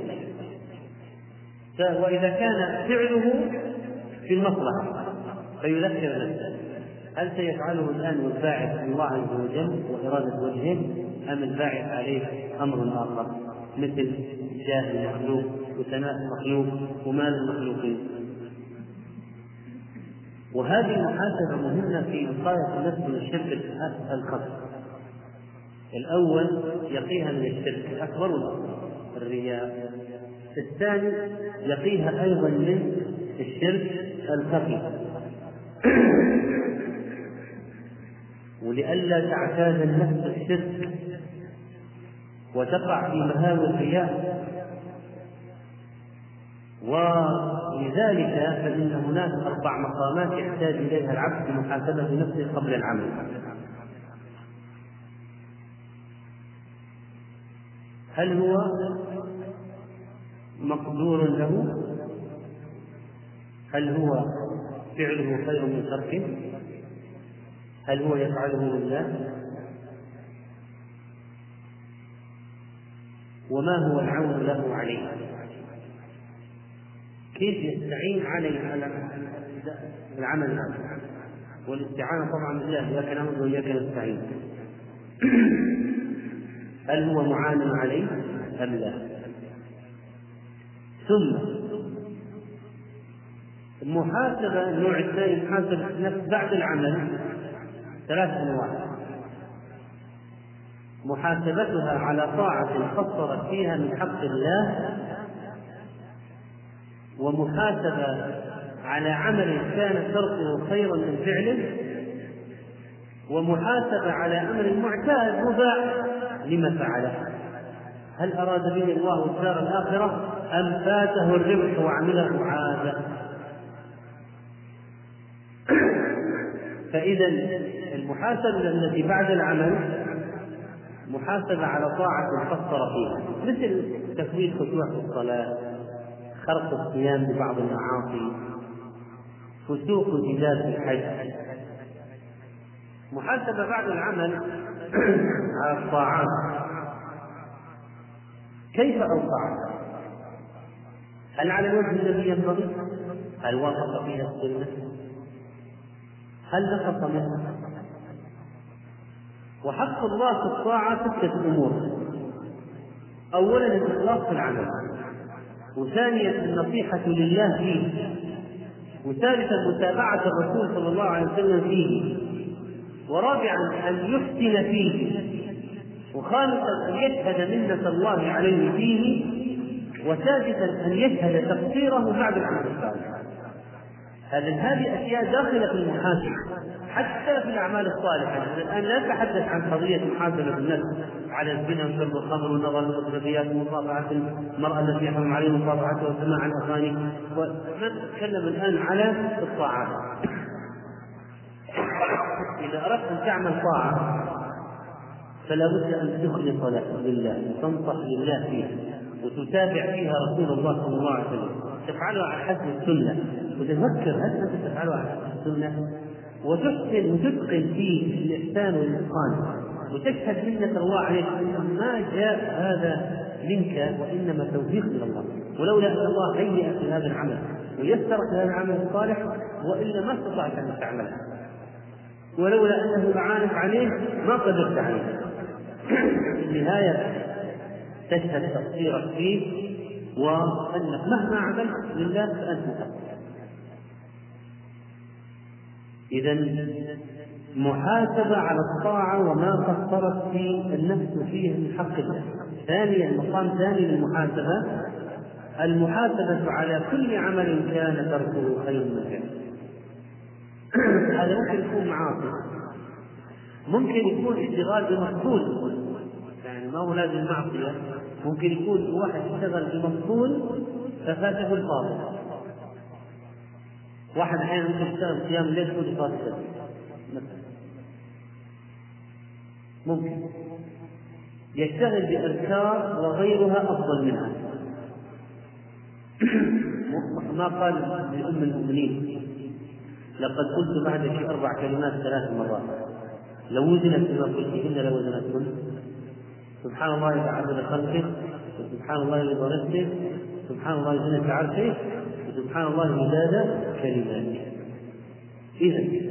وإذا كان فعله في المصلحة فيذكر نفسه. هل سيفعله الآن والباعث الله عز وجل وإرادة وجهه أم الباعث عليه أمر آخر؟ مثل جاه المخلوق وثناء المخلوق ومال المخلوقين وهذه المحاسبة مهمة في وقاية النفس من الشرك الخفي الأول يقيها من الشرك الأكبر الرياء. الثاني يقيها أيضا من الشرك الخفي. ولئلا تعتاد النفس الشرك وتقع في مهاوي الرياء ولذلك فإن هناك أربع مقامات يحتاج إليها العبد في محاسبة نفسه قبل العمل. هل هو مقدور له؟ هل هو فعله خير من تركه؟ هل هو يفعله لله؟ وما هو العون له عليه؟ كيف يستعين عليه على العمل هذا؟ والاستعانة طبعا بالله إياك نعبد وإياك نستعين. هل هو معان عليه؟ أم لا؟ ثم المحاسبة النوع الثاني محاسبة النفس بعد العمل. ثلاث أنواع. محاسبتها على طاعة قصرت فيها من حق الله ومحاسبة على عمل كان تركه خيرا من فعله ومحاسبة على أمر معتاد مباح لما فعله. هل أراد به الله الدار الآخرة أم فاته الربح وعمله عادة فإذا المحاسبة التي بعد العمل محاسبة على طاعة قصر فيها مثل تفويت خشوع في الصلاة. خرق الصيام ببعض المعاصي فسوق الجدال في الحج محاسبة بعد العمل على الطاعات كيف أوقعت؟ هل على الوجه الذي ينبغي؟ هل وافق فيها السنة؟ هل نقص منها؟ وحق الله في الطاعة ستة أمور أولا الإخلاص في العمل وثانيا النصيحة لله فيه. وثالثا متابعة الرسول صلى الله عليه وسلم فيه. ورابعا أن يحسن فيه. وخامسا أن يشهد منة الله عليه فيه. وسادسا أن يشهد تقصيره بعد هذه هذه أشياء داخلة في المحاسبة. حتى في الأعمال الصالحة. الآن لا نتحدث عن قضية محاسبة النفس على الزنا وشرب الخمر والنظر للمسرفيات ومصافحة المرأة التي يحرم عليه مصافحتها وسماع الأغاني نتكلم الآن على الطاعات. إذا أردت أن تعمل طاعة فلا بد أن تخلص لله وتنصح لله فيها وتتابع فيها رسول الله صلى الله عليه وسلم. تفعلها على حسب السنة. وتفكر هل أنت تفعلها على حسب السنة؟ وتحسن وتتقن فيه الإحسان والإتقان. وتشهد منة الله عليك أنه ما جاء هذا منك وإنما توفيق من الله. ولولا أن الله هيئك لهذا العمل ويسرك لهذا العمل الصالح وإلا ما استطعت أن تعمله ولولا أنه أعانك عليه ما قدرت عليه. في النهاية تشهد تقصيرك فيه وأنك مهما عملت لله فأنت مقصر إذا محاسبة على الطاعة وما قصرت في النفس فيه من حق الله. ثانيا مقام ثاني للمحاسبة. المحاسبة على كل عمل كان تركه خير من. هذا ممكن يكون معاصي. ممكن يكون اشتغال بمقصود يعني ما هو لازم معصية. ممكن يكون واحد اشتغل بمقصود ففاته الفاضل. واحد أحيانا ممكن قيام الليل يكون فاته مثلا. ممكن. يشتغل بأذكار وغيرها أفضل منها. ما قال لأم المؤمنين. لقد قلت بعدك أربع كلمات ثلاث مرات. لو وزنت بما قلتهن لوزنتهن سبحان الله إذا عدد خلقه وسبحان الله رضا نفسه سبحان الله زينة عرشه وسبحان الله مداد كلماته إذا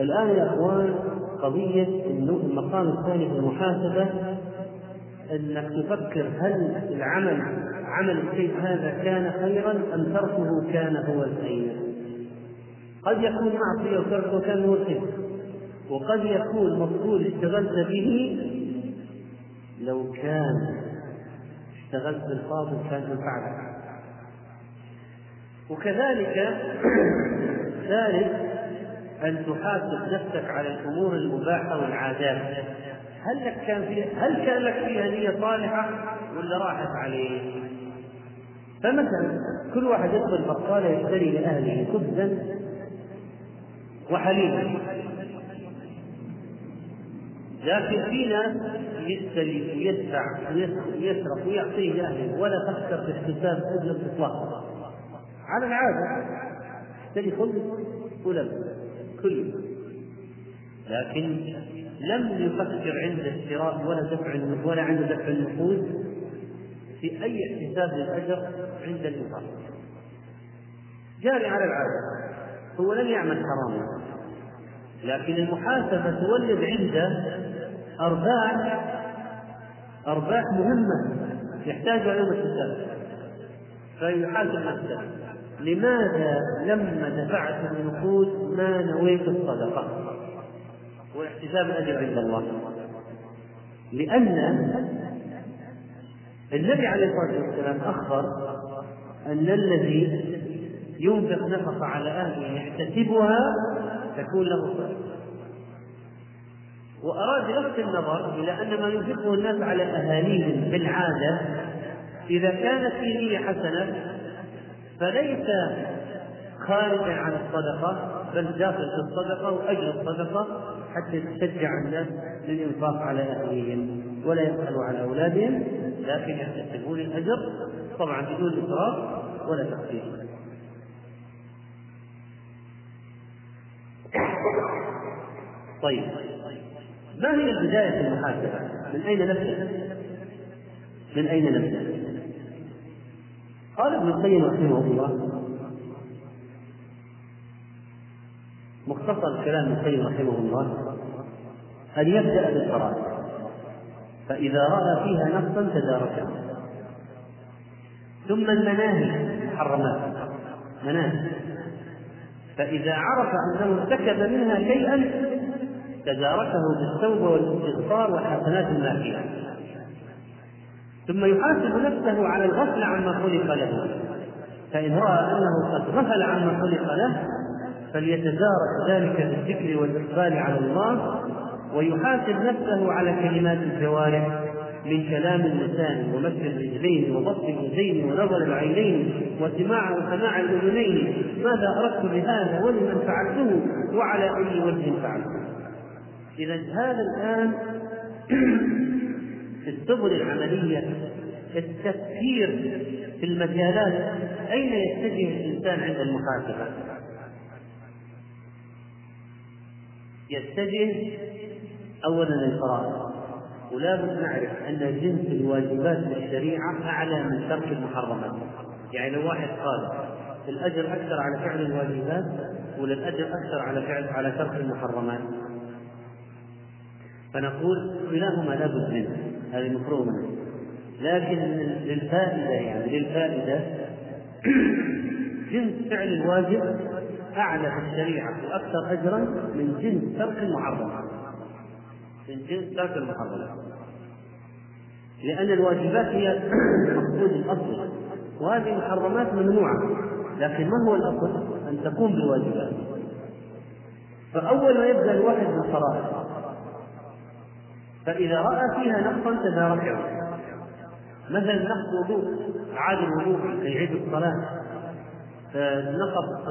الآن يا إخوان قضية المقام الثاني في المحاسبة أنك تفكر هل العمل عمل الشيء هذا كان خيرا أم تركه كان هو الخير؟ قد يكون معصية وتركه كان هو الخير. وقد يكون مفعول اشتغلت به لو كان اشتغلت بالفاضل كان انفعلك وكذلك ثالث أن تحاسب نفسك على الأمور المباحة والعادات. هل لك كان فيها هل كان لك فيها نية صالحة ولا راحت عليك؟ فمثلا كل واحد يدخل بقالة يشتري لأهله خبزا وحليبا لكن في ناس يشتري ويدفع ويسرق ويعطيه لأهله. ولا تخسر في احتساب اجر اطلاقا على يشتري خبز ولب كل لكن لم يفكر عند الشراء ولا دفع ولا عند دفع النقود في أي احتساب للأجر عند الإنفاق. جاري على العادة. هو لم يعمل حراما. لكن المحاسبة تولد عنده ارباح أرباح مهمة يحتاجها يوم الحساب فيحاسب نفسه. لماذا لما دفعت النقود ما نويت الصدقة؟ واحتساب الأجر عند الله. لأن النبي عليه الصلاة والسلام أخبر أن الذي ينفق نفقة على أهله يحتسبها تكون له صدقة. وأراد لفت النظر إلى أن ما ينفقه الناس على أهاليهم بالعادة إذا كانت في نية حسنة فليس خارجا عن الصدقة بل داخل في الصدقة وأجر الصدقة حتى تشجع الناس للإنفاق على أهليهم ولا يبخلوا على أولادهم لكن يحتسبون الأجر طبعا بدون إسراف ولا تخفيف طيب ما هي بداية المحاسبة؟ من أين نبدأ؟ من أين نبدأ؟ قال ابن القيم رحمه الله. مختصر كلام ابن القيم رحمه الله. أن يبدأ بالفرائض فإذا رأى فيها نصا تداركه. ثم المناهي محرمات مناهي. فإذا عرف أنه ارتكب منها شيئا تداركه بالتوبة والاستغفار وحسنات ما فيها ثم يحاسب نفسه على الغفل عما خلق له. فإن رأى أنه قد غفل عما خلق له فليتدارك ذلك بالذكر والإقبال على الله ويحاسب نفسه على كلمات الجوارح من كلام اللسان ومس الرجلين وبسط اليدين ونظر العينين وسماع وسماع الأذنين. ماذا أردت بهذا ولمن فعلته؟ وعلى أي وجه فعلته؟ إذا هذا الآن السبل العملية التفكير في المجالات أين يتجه الإنسان عند المحاسبة؟ يتجه اولا للفرائض ولا بد نعرف أن جنس الواجبات في الشريعة أعلى من ترك المحرمات. يعني لو واحد قال الأجر أكثر على فعل الواجبات ولا الأجر أكثر على فعل على ترك المحرمات؟ فنقول كلاهما لا بد منه. هذه مفروغ منه لكن للفائدة يعني للفائدة جنس فعل الواجب أعلى في الشريعة وأكثر اجرا من جنس ترك المحرمات من جنس ترك المحرمات لأن الواجبات هي المقصود الأصل. وهذه المحرمات ممنوعة لكن ما هو الأصل؟ أن تقوم بالواجبات. فأول ما يبدأ الواحد بالفرائض فإذا رأى فيها نقصا تداركه مثلا نقص وضوء أعاد الوضوء يعيد الصلاة. نقص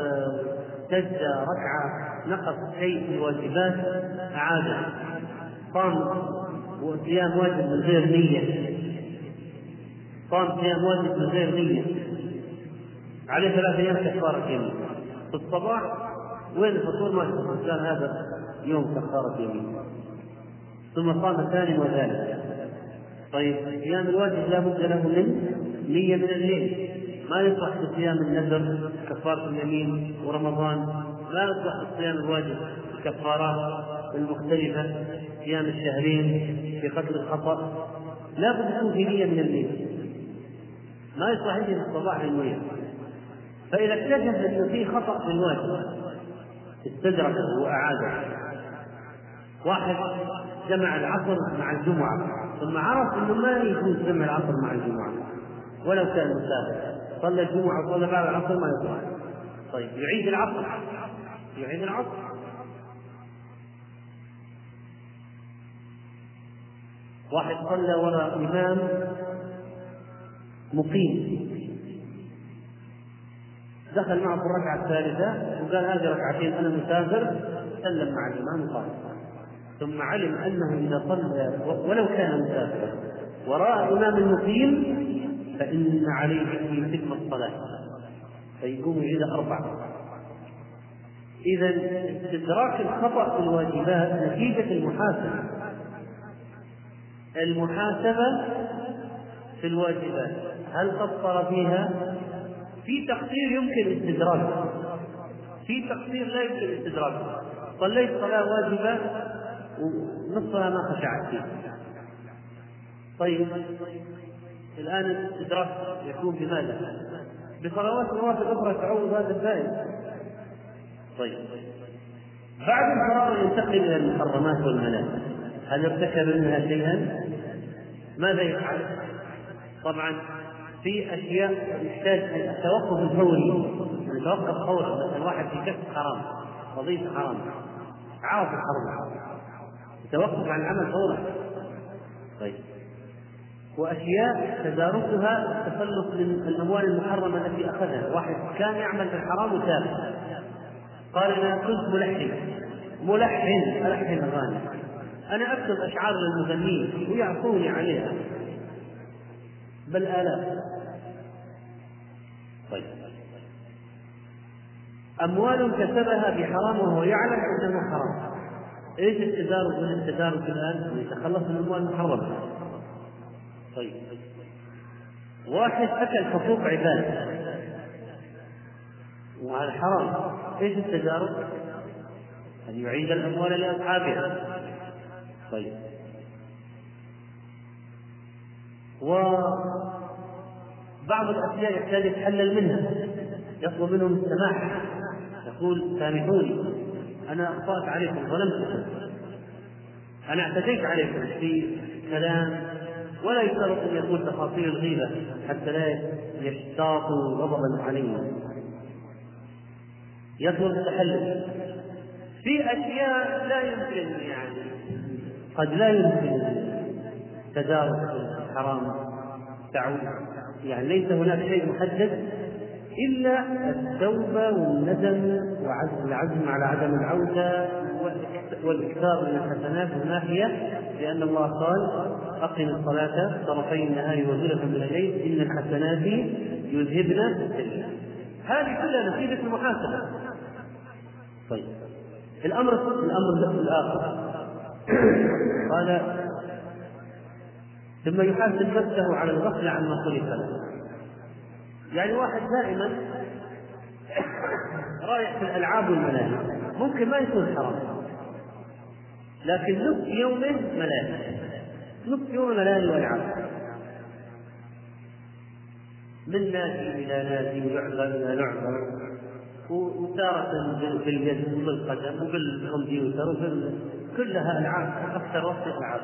سجدة ركعة نقص شيء في الواجبات أعاده قام وصيام واجب من غير نية. قام صيام واجب من غير نية. عليه ثلاثة أيام كفارة يمين في الصباح وين الفطور؟ ما قال هذا يوم كفارة يمين ثم قام ثاني وثالث طيب صيام الواجب لا بد له من نية من الليل. ما يصلح في صيام النذر كفارة اليمين ورمضان. لا يصلح الصيام الواجب الكفارات المختلفة صيام الشهرين في قتل الخطأ. لا بد يكون في نية من الليل. ما يصلح يجي في الصباح للنية فإذا اكتشف أنه في خطأ في الواجب استدركه وأعاده. واحد جمع العصر مع الجمعة. ثم عرف أنه ما يجوز جمع العصر مع الجمعة. ولو كان مسافر صلى الجمعة وصلى بعد العصر ما يصلح طيب يعيد العصر. يعيد العصر. واحد صلى وراء إمام مقيم. دخل معه في الركعة الثالثة وقال هذه ركعتين أنا مسافر سلم مع الإمام وقال. ثم علم أنه إذا صلى ولو كان مسافرا وراء إمام مقيم فإن عليه أن يتم الصلاة. فيقوم يعيد أربعة. إذا استدراك الخطأ في الواجبات نتيجة المحاسبة. المحاسبة في الواجبات. هل قصر فيها؟ في تقصير يمكن استدراكه. في تقصير لا يمكن استدراكه. صليت صلاة واجبة؟ ونصفها ما خشعت فيه. طيب الآن الاستدراك يكون بماذا؟ بصلوات النوافل أخرى تعوض هذا الفائد طيب بعد الفراغ ينتقل إلى المحرمات والمنافع هل ارتكب منها شيئا؟ ماذا يفعل؟ طبعا في أشياء يحتاج التوقف الفوري يتوقف فورا مثلا واحد في كسب حرام وظيفة حرام عارف الحرام يتوقف عن العمل فورا. طيب. وأشياء تداركها التخلص من الاموال المحرمة التي أخذها. واحد كان يعمل في الحرام وتاب. قال أنا كنت ملحن. ملحن. الحن اغاني أنا أكتب أشعار للمغنيين ويعفوني عليها. بل آلاف طيب. أموال كسبها بحرام وهو يعلم أنها حرام. إيش التدارك من التدارك الآن؟ يتخلص من الأموال المحرمه. طيب. واحد أكل حقوق عباد. وهذا حرام. إيش التجارب؟ أن يعيد الأموال لأصحابها طيب. وبعض الأشياء يحتاج يتحلل منها. يطلب منهم السماح. يقول سامحوني. أنا أخطأت عليكم ظلمتكم أنا اعتديت عليكم في كلام ولا يشترط أن يكون تفاصيل الغيبة حتى لا يشتاطوا غضبا علينا يطلب التحلل. في أشياء لا يمكن يعني قد لا يمكن تدارك الحرام تعود. يعني ليس هناك شيء محدد إلا التوبة والندم والعزم على عدم العودة والإكثار من الحسنات الناحية لأن الله قال أقم الصلاة طرفي النهار وزلفا من الليل إن الحسنات يذهبن هذه كلها نتيجة المحاسبة. طيب. الأمر الأمر الآخر. قال ثم يحاسب نفسه على الغفلة عما خلق له. يعني واحد دائما رايح في الألعاب والملاهي. ممكن ما يكون حرام. لكن نصف يومه ملاهي. نصف يومه ملاهي والعاب. من نادي إلى نادي ولعبه إلى لعبه وتارة باليد وبالقدم وبالكمبيوتر وبال كلها ألعاب أكثر وقت ألعاب.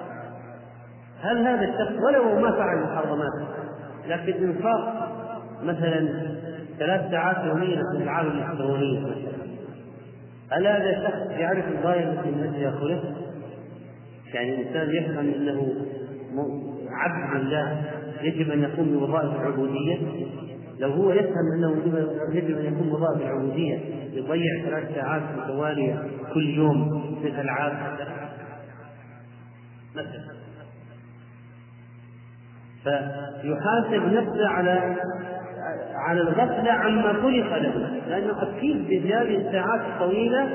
هل هذا الشخص ولو ما فعل محرمات لكن إنفاق مثلا ثلاث ساعات يوميا في الالعاب الالكترونيه مثلا هل هذا الشخص يعرف الغايه التي من اجلها خلق؟ يعني الإنسان يفهم إنه عبد لله يجب أن يقوم بوظائف العبودية. لو هو يفهم أنه يجب أن يكون وظائف العبودية يضيع ثلاث ساعات متواليه كل يوم في الألعاب. مثلا. فيحاسب نفسه على على الغفله عما خلق له. لأنه أكيد بهذه الساعات الطويلة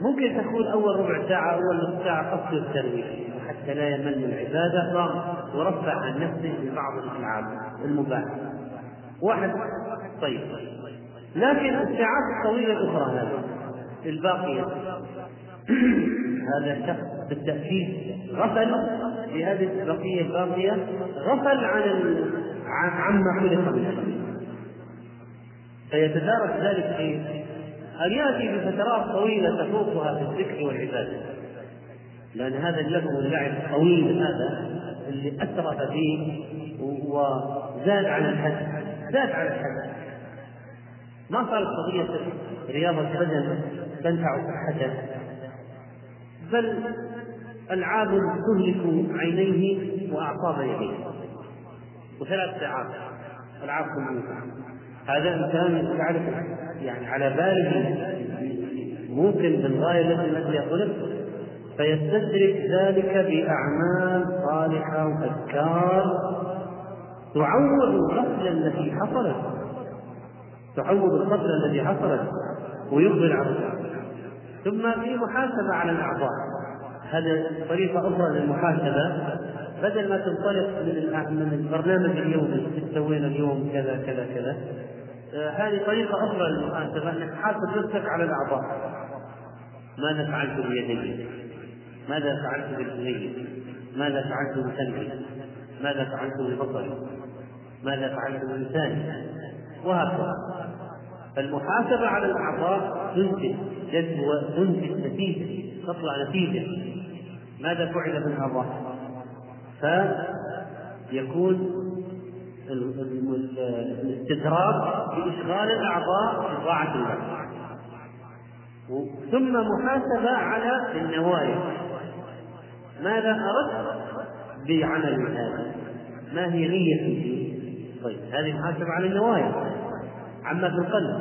ممكن تكون أول ربع ساعة أول نصف ساعة قصد الترويح حتى لا يمل العبادة. قام ورفع عن نفسه ببعض الألعاب المباحة. واحد. طيب. لكن الساعات الطويلة الأخرى هذه الباقية. هذا الشخص بالتأكيد غفل. في هذه البقية الباقية غفل عن عما خلق من فيتدارك ذلك في أن يأتي بفترات طويلة تفوقها في الذكر والعبادة. لأن هذا اللهو واللعب الطويل هذا اللي أسرف فيه وزاد على الحد زاد على الحد. ما صارت قضية رياضة البدن تنفع صحته بل ألعاب تهلك عينيه وأعصاب يديه. وثلاث ساعات. ألعاب كمبيوتر هذا إنسان يعرف يعني على باله موقن بالغاية التي التي خلق فيستدرك ذلك بأعمال صالحة وأذكار تعوض الغفلة التي حصلت. تعوض الغفلة التي حصلت ويقبل على ثم في محاسبة على الأعضاء. هذا طريقة أخرى للمحاسبة. بدل ما تنطلق من من البرنامج اليومي سوينا اليوم كذا كذا كذا آه، هذه طريقة أخرى للمحاسبة أنك تحاسب نفسك على الأعضاء ماذا فعلت بيدي؟ ماذا فعلت بالأذنين؟ ماذا فعلت بسمعي؟ ماذا فعلت ببصري؟ ماذا فعلت بلساني؟ وهكذا فالمحاسبة على الأعضاء تنتج تنتج نتيجة تطلع نتيجة ماذا فعل بالأعضاء؟ فيكون الاستدراك بإشغال الأعضاء في طاعة الله. ثم محاسبة على النوايا. ماذا أردت بعمل هذا؟ ما هي نيتي طيب هذه محاسبة على النوايا. عما في القلب.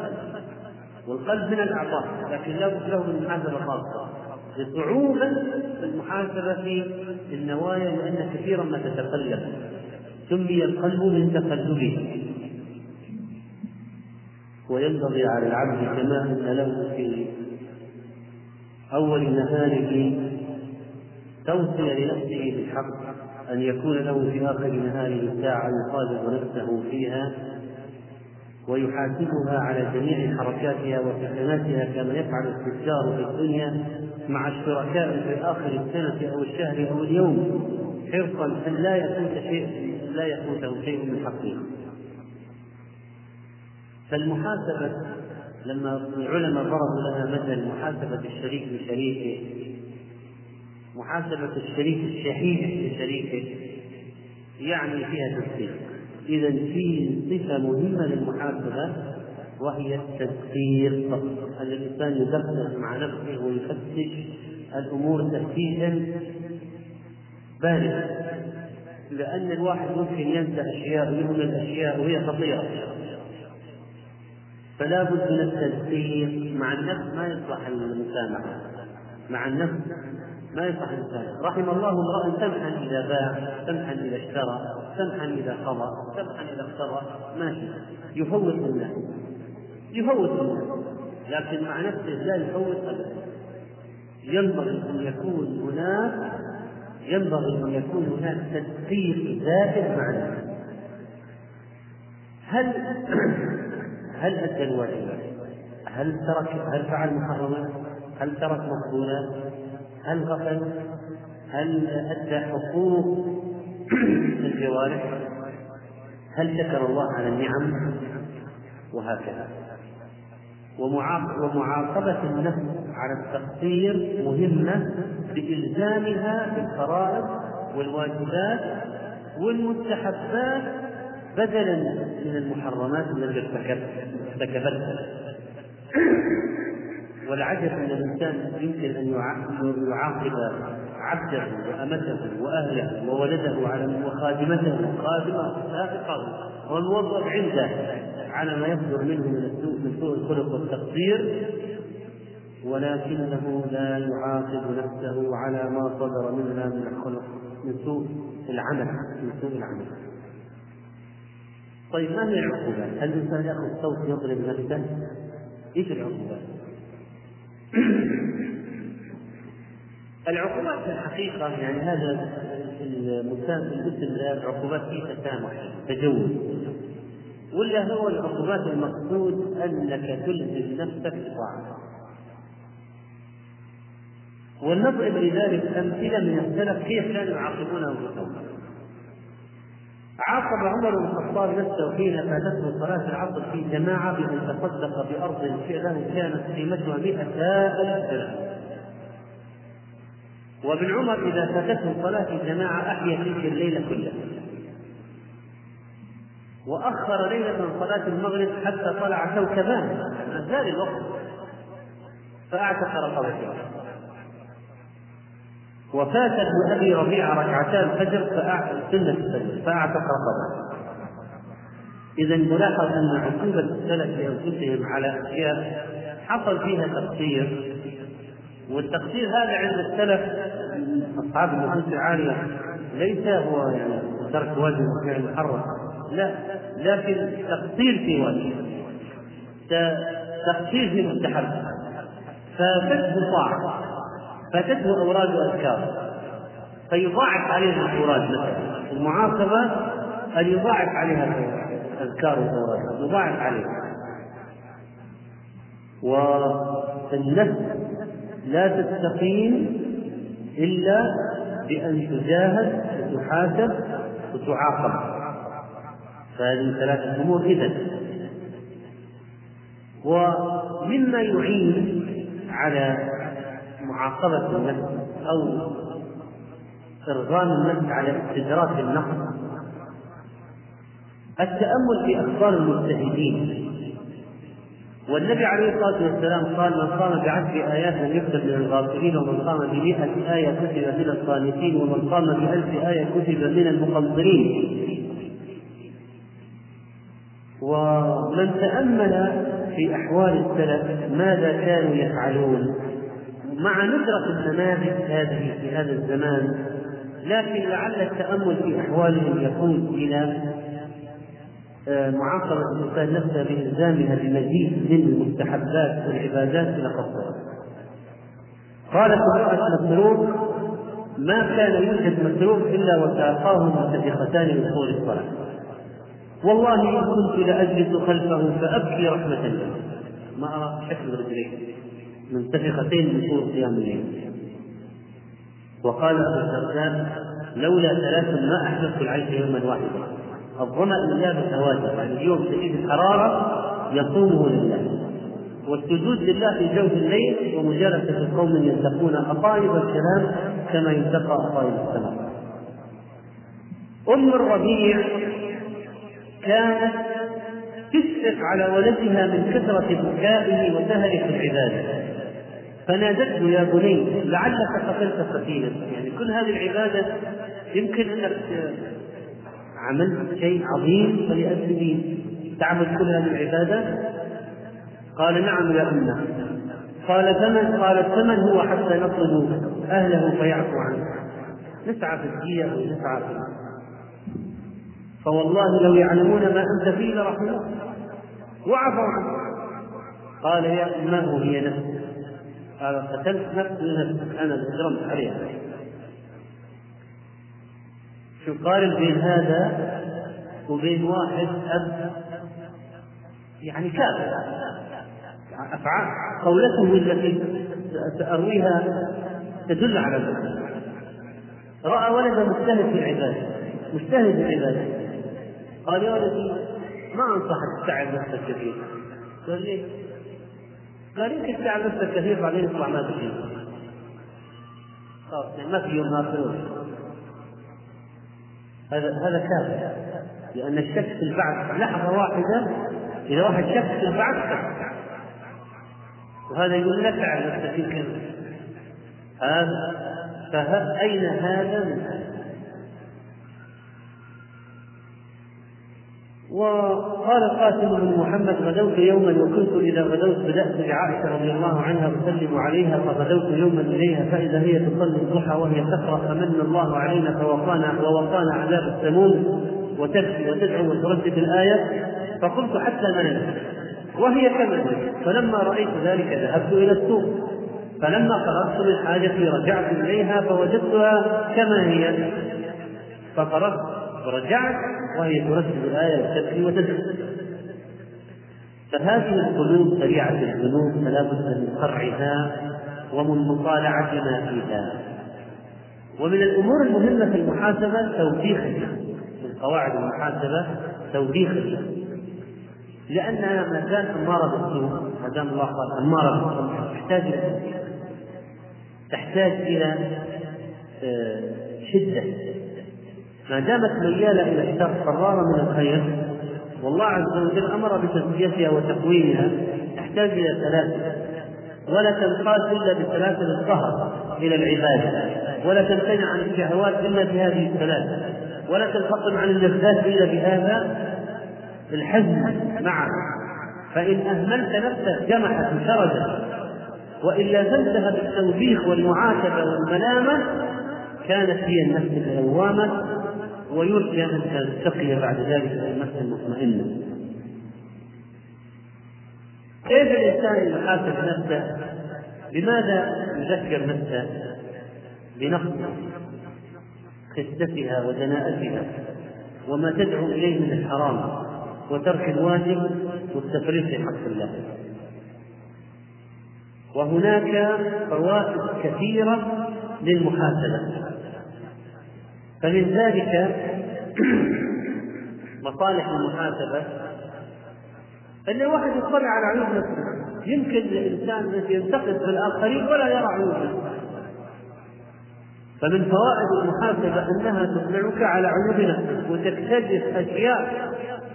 والقلب من الأعضاء لكن له له من محاسبة خاصة. لصعوبة المحاسبة في النوايا لأن كثيرا ما تتقلب. سمي القلب من تقلبه. وينبغي على العبد كما أن له في أول نهاره توصية لنفسه بالحق أن يكون له في آخر نهاره ساعة يصادق نفسه فيها ويحاسبها على جميع حركاتها وسكناتها كما يفعل التجار في الدنيا مع الشركاء في آخر السنة أو الشهر أو اليوم حرصا أن لا يفوت شيء لا يفوته شيء من حقه. فالمحاسبة لما العلماء ضربوا لها مثل محاسبة الشريك لشريكه محاسبة الشريك الشحيح لشريكه يعني فيها تفصيل إذا في صفة مهمة للمحاسبة وهي التدقيق أن الإنسان يدقق مع نفسه ويفتش الأمور تفتيشا بالغا لأن الواحد ممكن ينسى أشياء ويهمل أشياء وهي خطيرة. فلا بد من التدقيق مع النفس ما يصلح المسامحة. مع النفس ما يصح الإنسان رحم الله امرأ سمحا إذا باع سمحا إذا اشترى سمحا إذا قضى سمحا إذا اقتضى. ماشي. يفوت الناس. يفوت الناس لكن مع نفسه لا يفوت أبدا ينبغي أن يكون هناك ينبغي أن يكون هناك تدقيق زائد مع الناس هل هل أدى الواجبات؟ هل ترك هل فعل محرمات؟ هل ترك مقبولات؟ هل غفل؟ هل أدى حقوق الجوارح؟ هل شكر الله على النعم؟ وهكذا ومعاقبة النفس على التقصير مهمة بإلزامها بالفرائض والواجبات والمستحبات بدلا من المحرمات التي ارتكبتها. والعجب أن الإنسان يمكن أن يعاقب عبده وأمته وأهله وولده على وخادمته وخادمه سابقة والموظف عنده على ما يصدر منه من السوء. من سوء الخلق والتقصير ولكنه لا يعاقب نفسه على ما صدر منها من الخلق من سوء العمل من سوء العمل طيب ما هي العقوبات؟ هل الإنسان يأخذ صوت يضرب نفسه؟ إيش العقوبات؟ العقوبات في الحقيقة يعني هذا المسام الاسم ذا عقوبات فيه تسامح تجوز ولا هو العقوبات المقصود أنك تلزم نفسك بطاعة؟ ولنضرب لذلك أمثلة من السلف كيف كانوا يعاقبونه بالتوبة. عاقب عمر بن الخطاب نفسه حين فاتته صلاة العصر في جماعة بأن تصدق بأرض له كانت قيمتها مئة ألف درهم. وابن عمر إذا فاتته صلاة الجماعة أحيا تلك الليلة كلها. وأخر ليلة صلاة المغرب حتى طلع كوكبان. زال الوقت. فأعتق رقبته وفات ابن أبي ربيعة ركعتا الفجر سنة الفجر. فأعتق رقبه اذا نلاحظ أن عقوبة السلف لانفسهم على أشياء حصل فيها تقصير. والتقصير هذا عند السلف أصحاب النفوس العالية ليس هو يعني ترك واجب وفعل محرم. لا لكن تقصير في واجب تقصير في مستحب. ففته طاعه فاتته اوراد وأذكار. فيضاعف عليها الاوراد مثلا. المعاقبه ان يضاعف عليها الاذكار والاوراد يضاعف عليها. والنفس لا تستقيم إلا بأن تجاهد وتحاسب وتعاقب. فهذه ثلاثة أمور اذا ومما يعين على معاقبة النفس أو إرغام النفس على استدراك النقص التأمل في أخبار المجتهدين. والنبي عليه الصلاة والسلام قال من قام بعشر آيات لم يكتب من الغافلين ومن قام بمئة آية كتب من الصالحين ومن قام بألف آية كتب من المقنطرين. ومن تأمل في أحوال السلف ماذا كانوا يفعلون مع ندرة النماذج هذه في هذا الزمان لكن لعل التأمل في أحوالهم يقود إلى آه، معاقبة الإنسان نفسه بإلزامها بمزيد من المستحبات والعبادات إلى قصرها. قالت امرأة مسروق ما كان يوجد مسروق إلا وساقاه منتفختان من طول الصلاة والله إن كنت لأجلس خلفه فأبكي رحمة له ما أرى شكل رجليه منتفختين من طول قيام الليل. وقال أبو الدرداء لولا ثلاث ما أحببت العيش يوما واحدا. الظمأ لله هواجر يعني اليوم شديد الحرارة يصومه لله. والسجود لله في جوف الليل ومجالسة قوم ينتقون أطايب الكلام كما ينتقى أطايب السماء. أم الربيع كانت تشفق على ولدها من كثرة بكائه وسهره في العبادة. فنادته يا بني لعلك قتلت سفينة. يعني كل هذه العبادة يمكن أنك عملت شيء عظيم فلأجله تعمل كل هذه العبادة؟ قال نعم يا أمة. قال فمن قالت فمن هو حتى نطلب أهله فيعفو عنه؟ نسعى في الدية ونسعى في فوالله لو يعلمون ما أنت فيه لرحموك وعفوا عنه. قال يا أمه هي نفسي قال قتلت نفسي نفسك أنا أجرمت عليها. شو قارن بين هذا وبين واحد أب؟ يعني كافر أفعال. قولته التي سأرويها تدل على ذلك. رأى ولدا مجتهد في العبادة مجتهد في العبادة قال يا ولدي ما أنصحك تتعب نفسك كثير. قال ليه؟ قال يمكن تتعب نفسك كثير بعدين يطلع ما تجي خلاص ما في يوم. آخر هذا هذا كافر لأن الشك في البعث لحظة واحدة إذا واحد شك في البعث وهذا يقول لا تعب نفسك يمكن هذا فأين هذا؟ من وقال القاسم بن محمد غدوت يوما وكنت إذا غدوت بدأت بعائشة رضي الله عنها أسلم عليها فغدوت يوما إليها فإذا هي تصلي الضحى وهي تقرأ فمن الله علينا فوقانا ووقانا عذاب السموم وتبكي وتدعو وتردد الآية فقلت حتى منت وهي كما فلما رأيت ذلك ذهبت إلى السوق فلما فرغت من حاجتي رجعت إليها فوجدتها كما هي. ففرغت ورجعت وهي تردد الآية وتبكي وتدعو. فهذه القلوب سريعة الذنوب فلا بد من قرعها ومن مطالعة ما فيها. ومن الأمور المهمة في المحاسبة توبيخ من قواعد المحاسبة توبيخ لأنها ما زالت أمارة بالسوء ما دام الله قال أمارة تحتاج إلى تحتاج إلى آه، شدة. ما دامت ميالة إلى الشر قرارة من الخير والله عز وجل أمر بتزكيتها وتقويمها تحتاج إلى ثلاثة ولا تنقاد إلا بثلاثة القهر إلى العبادة ولا تمتنع عن الشهوات إلا بهذه الثلاثة ولا تنفطم عن اللذات إلا بهذا الحزم معه فإن أهملت نفسك جمحت وشردت وإن لازمتها بالتوبيخ والمعاتبة والملامة كانت هي النفس اللوامة ويرجى أن تلتقي بعد ذلك بالنفس المطمئنة كيف الإنسان يحاسب نفسه؟ بماذا يذكر نفسه؟ بنقص خستها ودناءتها وما تدعو إليه من الحرام وترك الواجب والتفريط في حق الله وهناك فوائد كثيرة للمحاسبة فمن ذلك مصالح المحاسبة أن الواحد يطلع على عيوب نفسه. يمكن الإنسان ينتقد في الآخرين ولا يرى عيوب نفسه. فمن فوائد المحاسبة أنها تطلعك على عيوب نفسك وتكتشف أشياء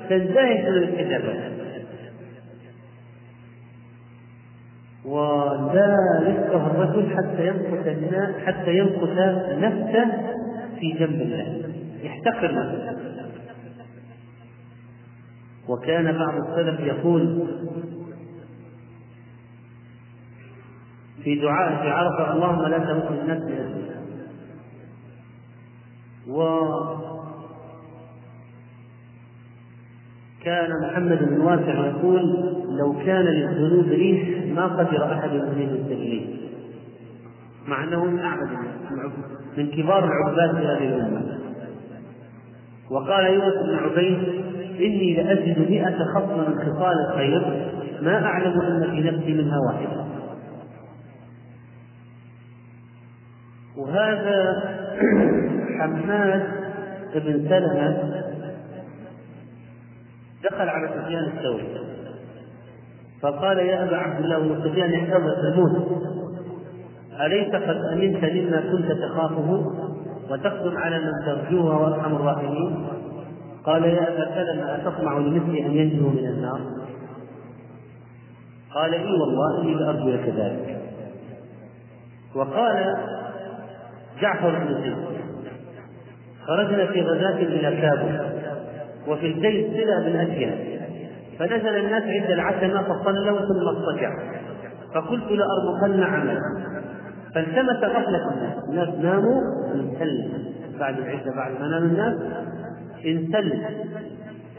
تندهش من الكتابة. ولا يفقه الرجل حتى يمقت حتى يمقت نفسه في جنب الله يحتقر نفسه وكان بعض السلف يقول في دعاء في عرفة اللهم لا تمت الناس و كان محمد بن واسع يقول لو كان للذنوب ريح ما قدر أحد ان يستجليه مع أنه من أعبد الناس من كبار العباد في هذه الأمة. وقال يونس بن عبيد إني لأجد مئة خصم من خصال الخير ما أعلم أن في نفسي منها واحدة. وهذا حماد بن سلمة دخل على سفيان الثوري فقال يا أبا عبد الله وسفيان احتضر الموت أليس قد أمنت مما كنت تخافه وتقدم على من ترجوه وأرحم الراحمين؟ قال يا أبا سلمة أتطمع لمثلي أن ينجو من النار؟ قال إي والله إني لأرجو لك ذلك. وقال جعفر بن زيد خرجنا في غزاة إلى كابل وفي البيت سلة بن أسيان فنزل الناس عند العتمة فصلوا ثم اضطجعوا فقلت لأرمقن عملا فالتمس غفلة الناس. الناس ناموا انسل. بعد العدة بعد ما نام الناس انسل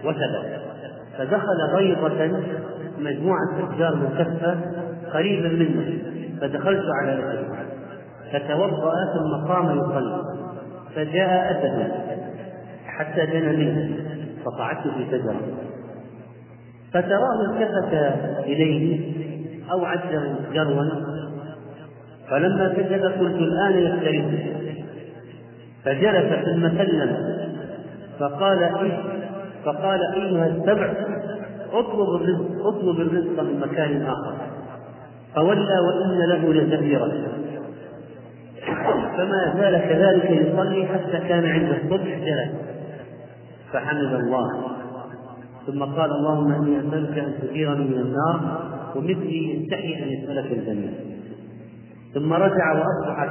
وثبت فدخل بيضة مجموعة أشجار مكفة قريبا منه. فدخلت على رجله فتوضأ ثم قام يصلي. فجاء أسد حتى دنا منه. فصعدت في شجرة. فتراه التفت إليه أو عجل جروا. فلما سجد قلت الآن يختلف فجلس ثم سلم. فقال إيه؟ فقال أيها السبع اطلب الرزق اطلب الرزق من مكان آخر. فولى وإن له لزفيرا فما زال كذلك يصلي حتى كان عند الصبح جلس. فحمد الله. ثم قال اللهم إني أسألك أن تجيرني من النار ومثلي يستحي أن يسألك الجنة. ثم رجع وأصبح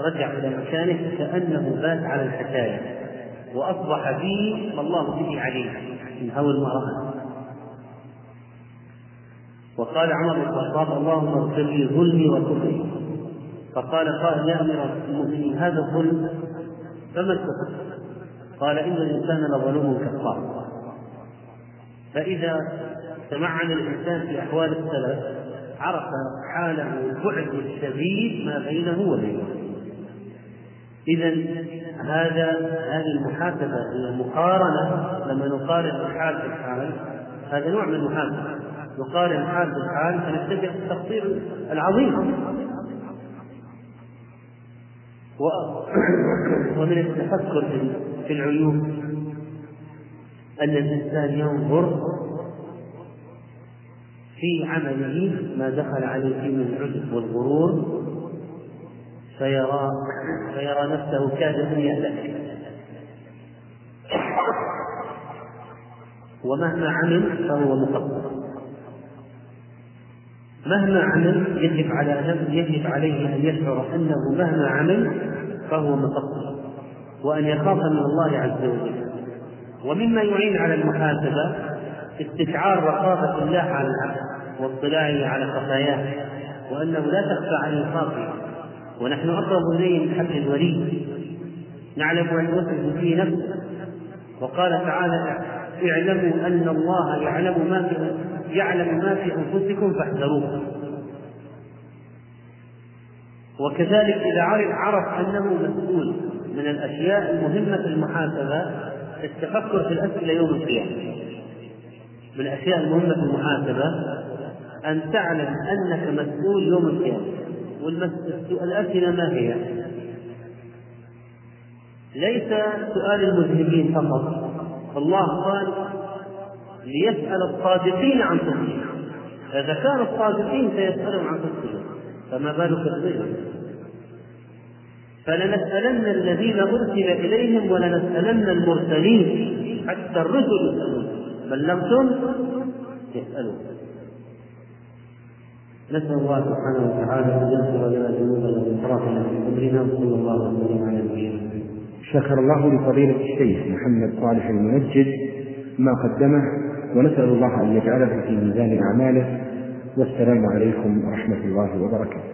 رجع إلى مكانه كأنه بات على الحكاية. وأصبح به والله به عليم. من هوى المراه وقال عمر بن الخطاب اللهم اغفر لي ظلمي وكفري. فقال قائل يا أمير المؤمنين هذا الظلم فما الكفر؟ قال إن الإنسان لظلوم كفار فإذا تمعن الإنسان في أحوال السلف عرف حاله البعد الشديد ما بينه وبينه. إذا هذا هذه المحاسبة المقارنة لما نقارن الحال بالحال هذا نوع من المحاسبة. نقارن الحال بالحال فنتبع التقصير العظيم. ومن التفكر في العيوب أن الإنسان ينظر في عمله ما دخل عليه من العجب والغرور فيرى فيرى نفسه كادحا يهلك ومهما عمل فهو مقصر مهما عمل يجب على يجب عليه أن يشعر أنه مهما عمل فهو مقصر وأن يخاف من الله عز وجل. ومما يعين على المحاسبة استشعار رقابة الله على العبد واطلاعه على خفاياه وأنه لا تخفى عن الخافيه ونحن أقرب إليه من حبل الوريد نعلم أن يوسوس في نفسه وقال تعالى اعلموا أن الله يعلم ما في يعلم ما في أنفسكم فاحذروه. وكذلك إذا عرف أنه مسؤول من الأشياء المهمة في المحاسبة التفكر في الأسئلة يوم القيامة. من الاشياء المهمه في المحاسبة أن تعلم أنك مسؤول يوم القيامة والاسئله ما هي؟ ليس سؤال المذنبين فقط الله قال ليسأل الصادقين عن صدقهم فإذا كانوا الصادقين سيسألهم عن صدقهم فما بالك بغيرهم فلنسألن الذين أرسل إليهم ولنسألن المرسلين حتى الرسل يسألون. بلغتم؟ يسألون نسأل الله سبحانه وتعالى أن يغفر لنا ذنوبنا وإسرافنا في أمرنا وصلى الله وسلم على نبينا شكر الله لفضيلة الشيخ محمد صالح المنجد ما قدمه ونسأل الله أن يجعله في ميزان أعماله. والسلام عليكم ورحمة الله وبركاته.